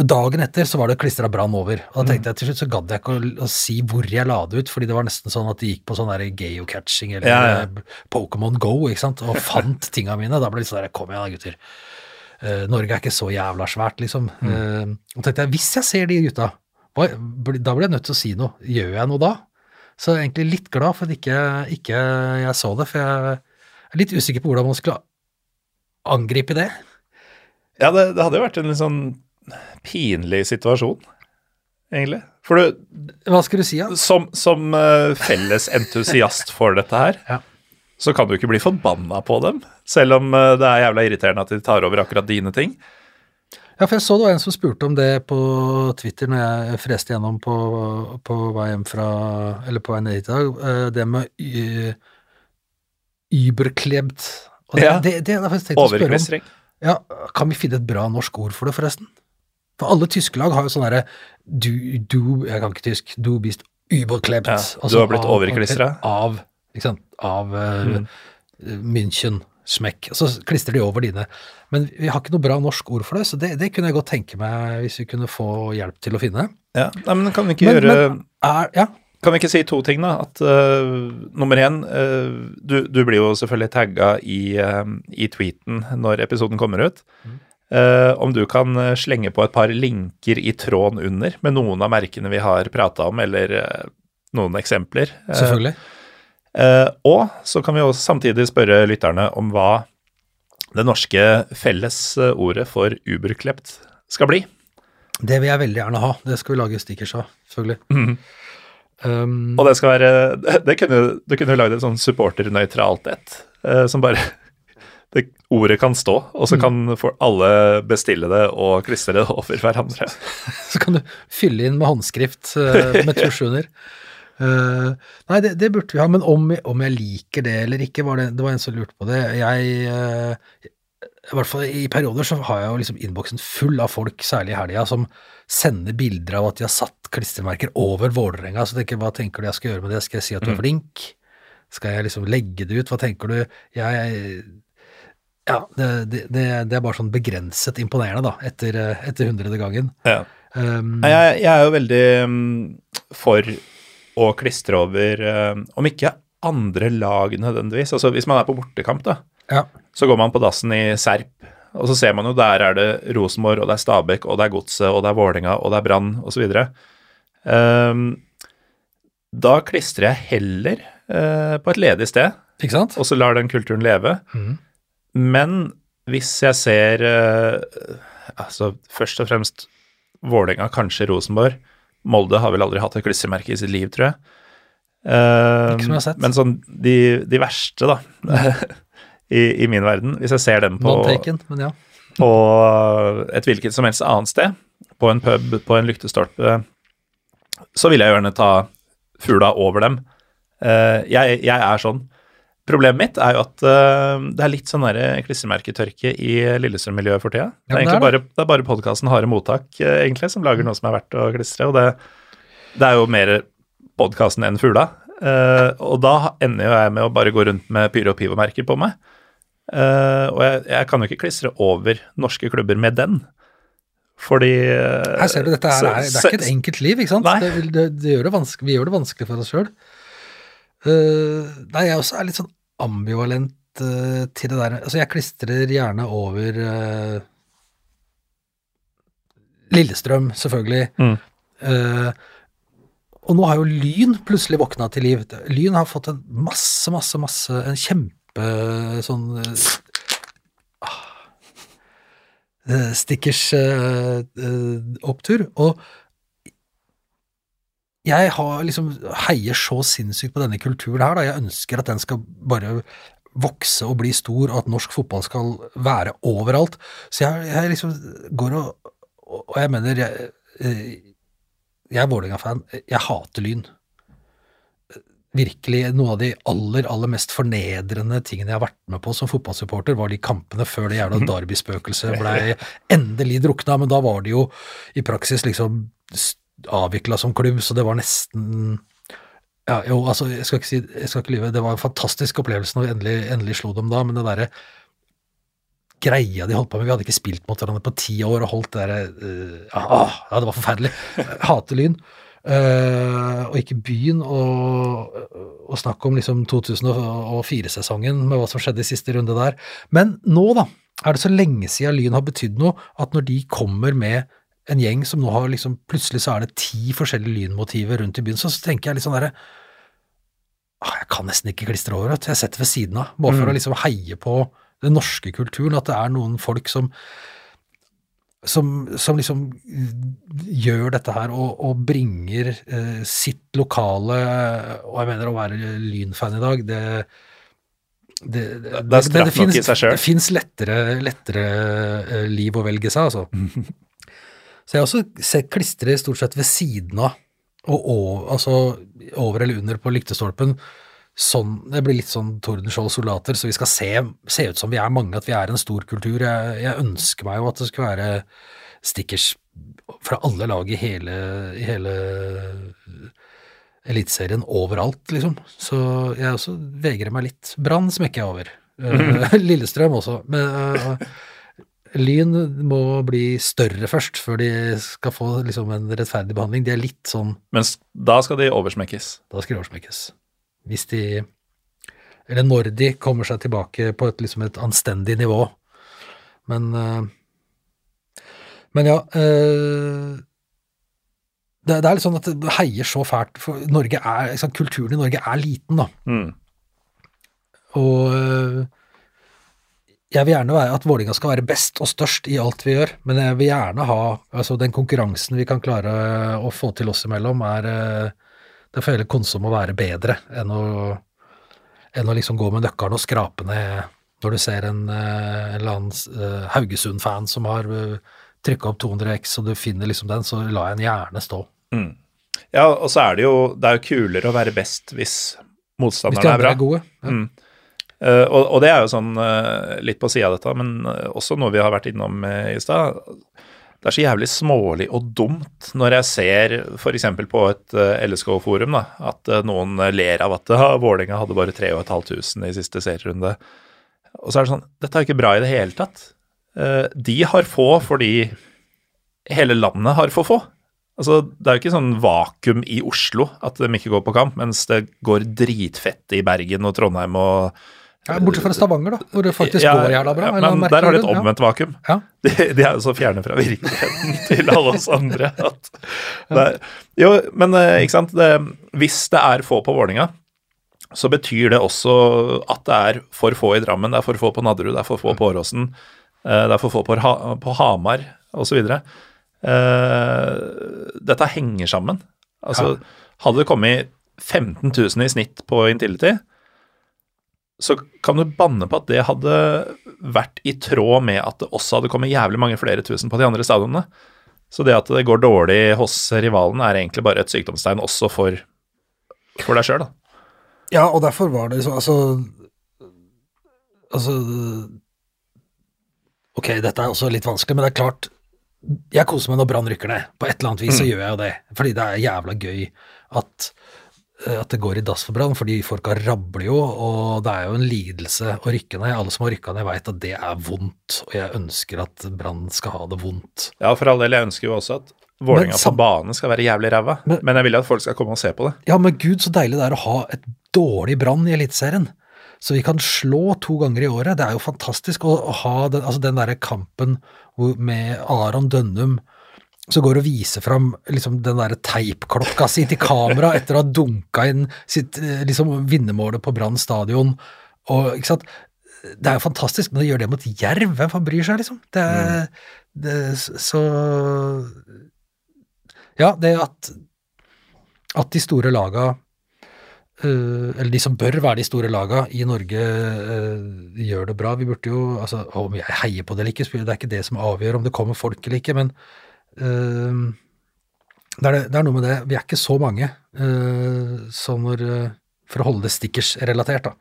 Og Dagen etter så var det klistra brann over. Og da tenkte jeg til slutt så gadd jeg ikke å, å si hvor jeg la det ut, fordi det var nesten sånn at de gikk på sånn der geocaching eller Ja, ja. eh, Pokémon Go, ikke sant, og fant <laughs> tinga mine. Da ble det sånn der Kom igjen gutter. Eh, Norge er ikke så jævla svært, liksom. Eh, og tenkte jeg, hvis jeg ser de gutta, da blir jeg nødt til å si noe. Gjør jeg noe da? Så jeg er egentlig litt glad for at ikke, ikke jeg så det, for jeg er litt usikker på hvordan man skulle angripe det. Ja, det, det hadde jo vært en litt sånn pinlig situasjon. egentlig? For du, Hva skal du si, da? som, som eh, felles entusiast for dette her, Ja. Så kan du ikke bli forbanna på dem, selv om eh, det er jævla irriterende at de tar over akkurat dine ting. Ja, for jeg så det var en som spurte om det på Twitter når jeg freste gjennom på, på vei hjem fra Eller på vei ned hit i dag. eh, Det med überklebt. ja. det, det, det. Overklistring. Ja, kan vi finne et bra norsk ord for det, forresten? For alle tyske lag har jo sånn derre du, du Jeg kan ikke tysk. Du bist überklebt. Ja, Altså du har blitt overklistra. Av, Av eh, München. Smekk. Så klistrer de over dine. Men vi har ikke noe bra norsk ord for det, så det, det kunne jeg godt tenke meg hvis vi kunne få hjelp til å finne. Ja, nei, men kan vi ikke Men, gjøre men er, ja, Kan vi ikke si to ting, da? At uh, nummer én uh, du, du blir jo selvfølgelig tagga i, uh, i tweeten når episoden kommer ut. Eh, om du kan eh, slenge på et par linker i tråden under med noen av merkene vi har prata om, eller eh, noen eksempler. Eh, selvfølgelig. Eh, og så kan vi også samtidig spørre lytterne om hva det norske fellesordet for uberklept skal bli. Det vil jeg veldig gjerne ha. Det skal vi lage stickers av, selvfølgelig. Mhm. Um, Og det skal være <laughs> det, kunne, Du kunne lagd et sånn supporternøytralt et, eh, som bare <laughs> det, Ordet kan stå, og så kan for alle bestille det og klistre det <laughs> over hverandre. så kan du fylle inn med håndskrift eh, med tusj under. Eh, nei, det, det burde vi ha, men om, om jeg liker det eller ikke, var det, det var en som lurte på det. Jeg uh, I hvert fall i perioder så har jeg jo liksom innboksen full av folk, særlig i helga, som sender bilder av at de har satt klistremerker over Vålerenga. Så tenker jeg, hva tenker du jeg skal gjøre med det? Skal jeg si at du er flink? Skal jeg liksom legge det ut? Hva tenker du? Jeg Ja, det, det, det, det er bare sånn begrenset imponerende, da, etter, eh, etter hundrede gangen. Ja. Um, Jeg, jeg er jo veldig mm, for å klistre over, eh, om ikke andre lag nødvendigvis. Altså Hvis man er på bortekamp, da, ja. så går man på dassen i Serp, og så ser man jo der er det Rosenborg, og det er Stabæk, og det er Godset, og det er Vålerenga, og det er Brann, osv. Um, da klistrer jeg heller uh, på et ledig sted, Ikke sant? og så lar den kulturen leve. Mm. Men hvis jeg ser uh, altså først og fremst Vålerenga, kanskje Rosenborg Molde har vel aldri hatt et klistremerke i sitt liv, tror jeg. Uh, Ikke som jeg har sett. Men sånn de, de verste, da, <laughs> i, i min verden, hvis jeg ser dem på, taken, men ja. på et hvilket som helst annet sted, på en pub, på en lyktestolpe, så vil jeg gjerne ta fugla over dem. Uh, jeg, jeg er sånn. Problemet mitt er jo at uh, det er litt sånn der klistremerketørke i Lillestrøm-miljøet for tida. Ja, det er egentlig bare, det er bare podkasten Harde mottak uh, egentlig som lager noe som er verdt å klistre, og det, det er jo mer podkasten enn fugla. Uh, og da ender jo jeg med å bare gå rundt med Pyro og Pivo-merker på meg. Eh, og jeg, jeg kan jo ikke klistre over norske klubber med den. Fordi eh, Her ser du, dette er, så- det er ikke et enkelt liv, ikke sant? Det, det, det gjør det vi gjør det vanskelig for oss sjøl. Nei, jeg også er litt sånn ambivalent uh, til det der. Altså, jeg klistrer gjerne over uh, Lillestrøm, selvfølgelig. Mm. Eh, og nå har jo Lyn plutselig våkna til liv. Lyn har fått en masse, masse, masse En kjempe sånn eh, ah, eh, Stickers eh, eh, opptur. Og jeg har liksom heier så sinnssykt på denne kulturen her. Da. Jeg ønsker at den skal bare vokse og bli stor, og at norsk fotball skal være overalt. Så jeg, jeg liksom går og Og jeg mener jeg, eh, jeg er Vålerenga-fan. Jeg hater Lyn. Virkelig, noe av de aller, aller mest fornedrende tingene jeg har vært med på som fotballsupporter, var de kampene før det jævla Derby-spøkelset blei endelig drukna, men da var det jo i praksis liksom avvikla som klubb, så det var nesten ja, jo, altså, jeg skal ikke si, jeg skal ikke lyve, det var en fantastisk opplevelse når vi endelig, endelig slo dem da, men det derre greia de holdt på med, vi hadde ikke spilt mot hverandre på ti år og holdt det derre uh, ah, Ja, det var forferdelig. Hater Lyn. Uh, og ikke byen, og, og snakk om liksom 2004-sesongen med hva som skjedde i siste runde der. Men nå, da, er det så lenge siden Lyn har betydd noe, at når de kommer med en gjeng som nå har liksom Plutselig så er det ti forskjellige lynmotiver rundt i byen, så, så tenker jeg litt sånn derre ah, Jeg kan nesten ikke klistre over, vet. Jeg setter ved siden av. Bare for Mm. å liksom heie på den norske kulturen, at det er noen folk som som, som liksom gjør dette her og, og bringer eh, sitt lokale Og jeg mener å være Lyn-fan i dag, det det, det, Det det. Det fins lettere, lettere eh, liv å velge seg, altså. <laughs> Så jeg har også sett klistre stort sett ved siden av, og over, altså over eller under på lyktestolpen. Sånn, det blir litt sånn Tordenskjold soldater, så vi skal se, se ut som vi er mange, at vi er en stor kultur. Jeg, jeg ønsker meg jo at det skulle være stickers fra alle lag i hele, i hele Eliteserien overalt, liksom. Så jeg også vegrer meg litt. Brann smekker jeg over. Mm. <laughs> Lillestrøm også. Men eh, Lyn må bli større først, før de skal få liksom, en rettferdig behandling. De er litt sånn Men da skal de oversmekkes. Da skal de oversmekkes. Hvis de Eller når de kommer seg tilbake på et, liksom et anstendig nivå. Men eh, Men ja eh, det, er litt sånn at det heier så fælt for Norge er, liksom, Kulturen i Norge er liten, da. Mm. Og øh, jeg vil gjerne være at Vålinga skal være best og størst i alt vi gjør, men jeg vil gjerne ha altså Den konkurransen vi kan klare å få til oss imellom, er det Det får heller konsom å være bedre enn å, enn å liksom gå med nøkkelen og skrape ned når du ser en, øh, en eller øh, Haugesund-fan som har trykka opp 200 X, og du finner liksom den, så lar jeg den gjerne stå. Mm. Ja, og så er det jo Det er jo kulere å være best hvis Hvis motstanderne de er bra. er gode. Ja. Mm. Eh, og, og det er jo sånn eh, litt på sida av dette, men eh, også noe vi har vært innom i stad. Det er så jævlig smålig og dumt når jeg ser f.eks. på et LSK-forum da, at noen ler av at uh, <laughs> Vålerenga hadde bare 3500 i siste serierunde. Og så er det sånn Dette er ikke bra i det hele tatt. De har få fordi hele landet har for få. Altså, Det er jo ikke sånn vakuum i Oslo at de ikke går på kamp, mens det går dritfett i Bergen og Trondheim og Ja, bortsett fra Stavanger, da, hvor det faktisk Ja, går jævla bra. ja, men der har de et omvendt vakuum. Ja. De, de er jo så fjerne fra virkeligheten <laughs> til alle oss andre at er, Jo, men eh, ikke sant. Det, hvis det er få på Vålinga så betyr det også at det er for få i Drammen, det er for få på Nadderud, det er for få på Åråsen, eh, det er for få på, ha, på Hamar osv. Uh, dette henger sammen. Altså, Hadde det kommet 15 000 i snitt på Intility, så kan du banne på at det hadde vært i tråd med at det også hadde kommet jævlig mange flere tusen på de andre stadionene. Så det at det går dårlig hos rivalen, er egentlig bare et sykdomstegn også for, for deg sjøl, da. Ja, og derfor var det så Altså Altså Ok, dette er også litt vanskelig, men det er klart Jeg koser meg når Brann rykker ned. På et eller annet vis så gjør jeg jo det. Fordi det er jævla gøy at, at det går i dass for Brann, fordi folka rabler jo, og det er jo en lidelse å rykke ned. Alle som har rykka ned, veit at det er vondt, og jeg ønsker at Brann skal ha det vondt. Ja, for all del, jeg ønsker jo også at Vålerenga på banen skal være jævlig ræva, Men- men jeg vil at folk skal komme og se på det. Ja, men gud, så deilig det er å ha et dårlig Brann i Eliteserien. Så vi kan slå to ganger i året. Det er jo fantastisk å, ha den, altså den derre kampen med Aron Dønnum som går og viser fram liksom, den derre teipklokka si til kamera etter å ha dunka inn sitt eh, liksom, vinnermålet på Brann stadion. Og, ikke sant? Det er jo fantastisk, men å gjøre det mot Jerv, hvem faen bryr seg, liksom? Det er, det, så Ja, det at, at de store laga Uh, eller de som bør være de store laga i Norge, uh, gjør det bra. Vi burde jo altså, Om jeg heier på det eller ikke, det er ikke det som avgjør om det kommer folk eller ikke, men eh, det, er, det, er noe med det. Vi er ikke så mange. uh, så når eh, For å holde det stickers-relatert, da.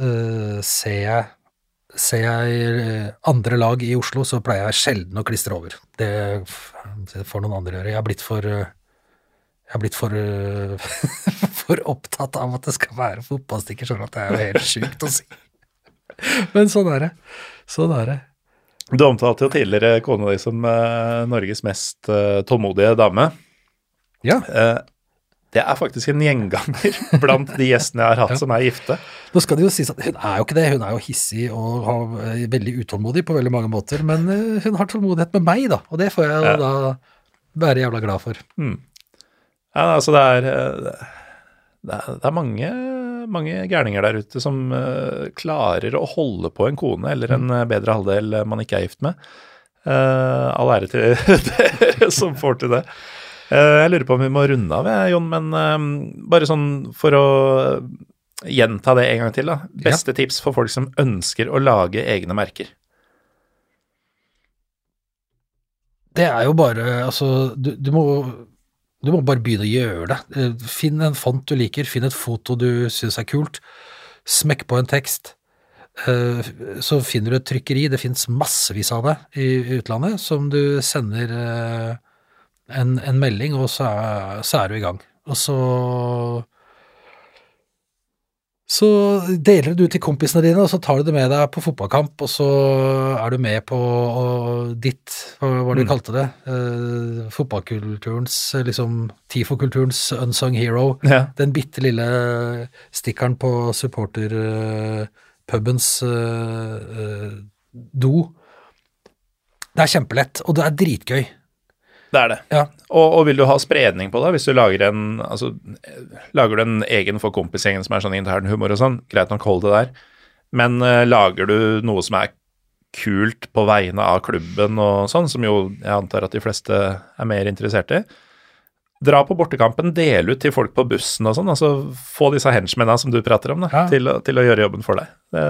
eh, ser jeg Ser jeg eh, andre lag i Oslo, så pleier jeg sjelden å klistre over. Det det får noen andre gjøre. Jeg har blitt for eh, jeg har blitt for, <laughs> for opptatt av at det skal være fotballstikker, sånn at det er jo helt sjukt å si. Men sånn er det. Sånn er det. Du omtalte jo tidligere kona di som uh, Norges mest uh, tålmodige dame. Ja, Uh, det er faktisk en gjenganger <laughs> blant de gjestene jeg har hatt Ja. som er gifte. nå skal det jo sies at hun er jo ikke det. Hun er jo hissig og har, øh, veldig utålmodig på veldig mange måter, men hun har tålmodighet med meg, da, og det får jeg jo Ja. da være jævla glad for. Mm. Ja, altså det er Det er, det er mange, mange gærninger der ute som eh, klarer å holde på en kone eller en eh, bedre halvdel man ikke er gift med. Eh, all ære til <laughs> dere som får til det. Eh, jeg lurer på om vi må runde av, jeg, Jon, men eh, bare sånn for å gjenta det en gang til, da. Beste tips for folk som ønsker å lage egne merker. Det er jo bare Altså, du, du må du må bare begynne å gjøre det. Eh, Finn en font du liker, finn et foto du syns er kult. Smekk på en tekst. Eh, Så finner du et trykkeri, det fins massevis av det i utlandet, som du sender eh, en, en melding, og så er, så er du i gang. Og så så deler du det ut til kompisene dine, og så tar du det med deg på fotballkamp, og så er du med på ditt, hva var det du Mm. kalte det, eh, fotballkulturens, eh, liksom, TIFO-kulturens unsung hero. Ja. Den bitte lille stikkeren på supporterpubens do. Det er kjempelett, og det er dritgøy. Det er det. Ja. Og, og vil du ha spredning på det, hvis du lager en altså, lager du en egen for kompisgjengen som er sånn intern humor og sånn, greit nok hold det der, men uh, lager du noe som er kult på vegne av klubben og sånn, som jo jeg antar at de fleste er mer interessert i, dra på bortekampen, del ut til folk på bussen og sånn, altså få disse henchmennene som du prater om, da, Ja. til, til å gjøre jobben for deg. Det,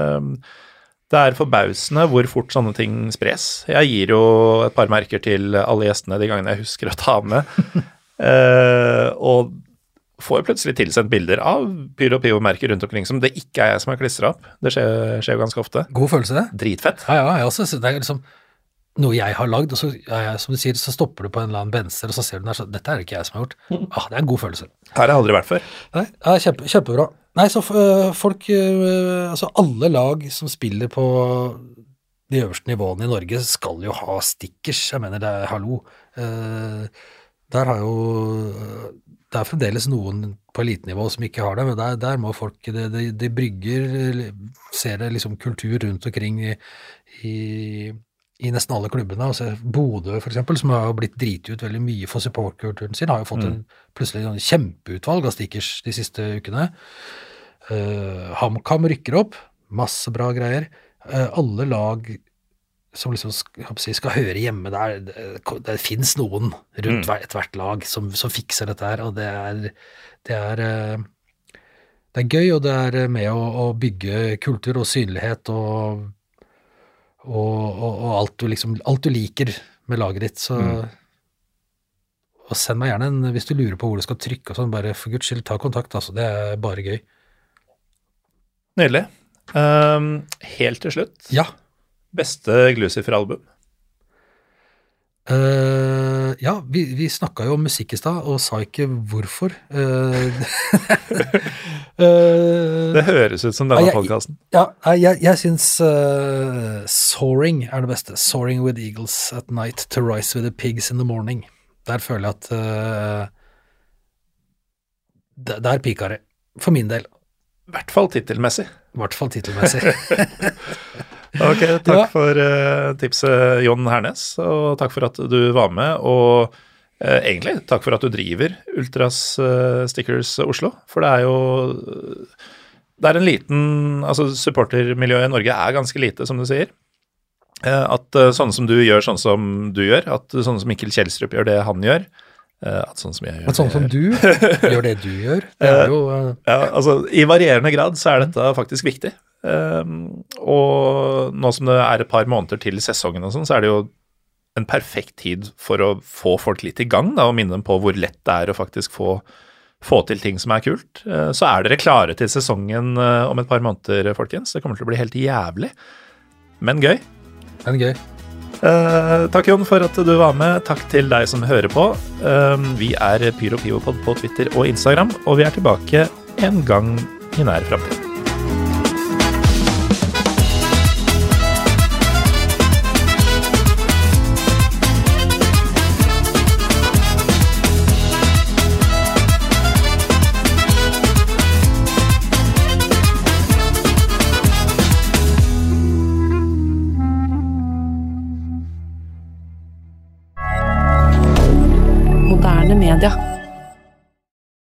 det er forbausende hvor fort sånne ting spres. Jeg gir jo et par merker til alle gjestene de gangene jeg husker å ta med. <laughs> Eh, og får plutselig tilsendt bilder av Pyro Pio-merker rundt omkring som det ikke er jeg som har klistra opp. Det skjer, skjer jo ganske ofte. God følelse, det. Dritfett. Ja, ja, jeg også, det er liksom noe jeg har lagd, og så, ja, som du sier, så stopper du på en eller annen benser, og så ser du den der, så dette er det ikke jeg som har gjort. Ah, det er en god følelse. Her har jeg aldri vært før. Nei, ja, kjempe, kjempebra. Nei, så øh, folk, øh, altså alle lag som spiller på de øverste nivåene i Norge skal jo ha stickers, jeg mener det er hallo. Eh, der har jo, det er fremdeles noen på elitenivå som ikke har det, men der, der må folk, de, de, de brygger, ser det liksom kultur rundt omkring i, i, i nesten alle klubbene. Altså Bodø eksempel, som har blitt driti ut veldig mye for supportkulturen sin, har jo fått en plutselig en kjempeutvalg av stickers de siste ukene. Uh, HamKam rykker opp, masse bra greier. Uh, alle lag som liksom si, skal høre hjemme der, det, det fins noen rundt Mm. ethvert lag som, som fikser dette her, og det er, det er uh, det er gøy, og det er med å, å bygge kultur og synlighet og, og, og, og alt, du liksom, alt du liker med laget ditt. Så Mm. og send meg gjerne en, hvis du lurer på hvor du skal trykke og sånn, bare for guds skyld, ta kontakt, altså. Det er bare gøy. Nydelig. Um, helt til slutt, Ja. beste Glucifer-album? Eh, ja, vi, vi snakka jo om musikk i stad, og sa ikke hvorfor. Eh, <laughs> eh, Det høres ut som denne jeg- podkasten. Ja, nei, jeg, jeg syns eh, Soaring er det beste. Soaring with eagles at night to rise with the pigs in the morning. Der føler jeg at uh, Der, der pika det. For min del. I hvert fall tittelmessig. I hvert fall tittelmessig. <laughs> Ok, takk Ja. for uh, tipset, Jon Hernes, og takk for at du var med. Og uh, egentlig takk for at du driver Ultras uh, Stickers Oslo, for det er jo Det er en liten Altså, supportermiljøet i Norge er ganske lite, som du sier. At sånne som du gjør sånn som du gjør, at sånne som Mikkel Kjelstrup gjør det han gjør, at sånn som jeg gjør At sånn som du <laughs> gjør det du gjør, det er jo eh, ja, altså I varierende grad så er dette faktisk viktig. Um, og nå som det er et par måneder til sesongen og sånn, så er det jo en perfekt tid for å få folk litt i gang, da, og minne dem på hvor lett det er å faktisk få, få til ting som er kult. Uh, så er dere klare til sesongen om et par måneder, folkens. Det kommer til å bli helt jævlig, men gøy. men gøy. Uh, takk, Jon, for at du var med. Takk til deg som hører på. Uh, vi er Pyro Pivopod på Twitter og Instagram, og vi er tilbake en gang i nær framtid.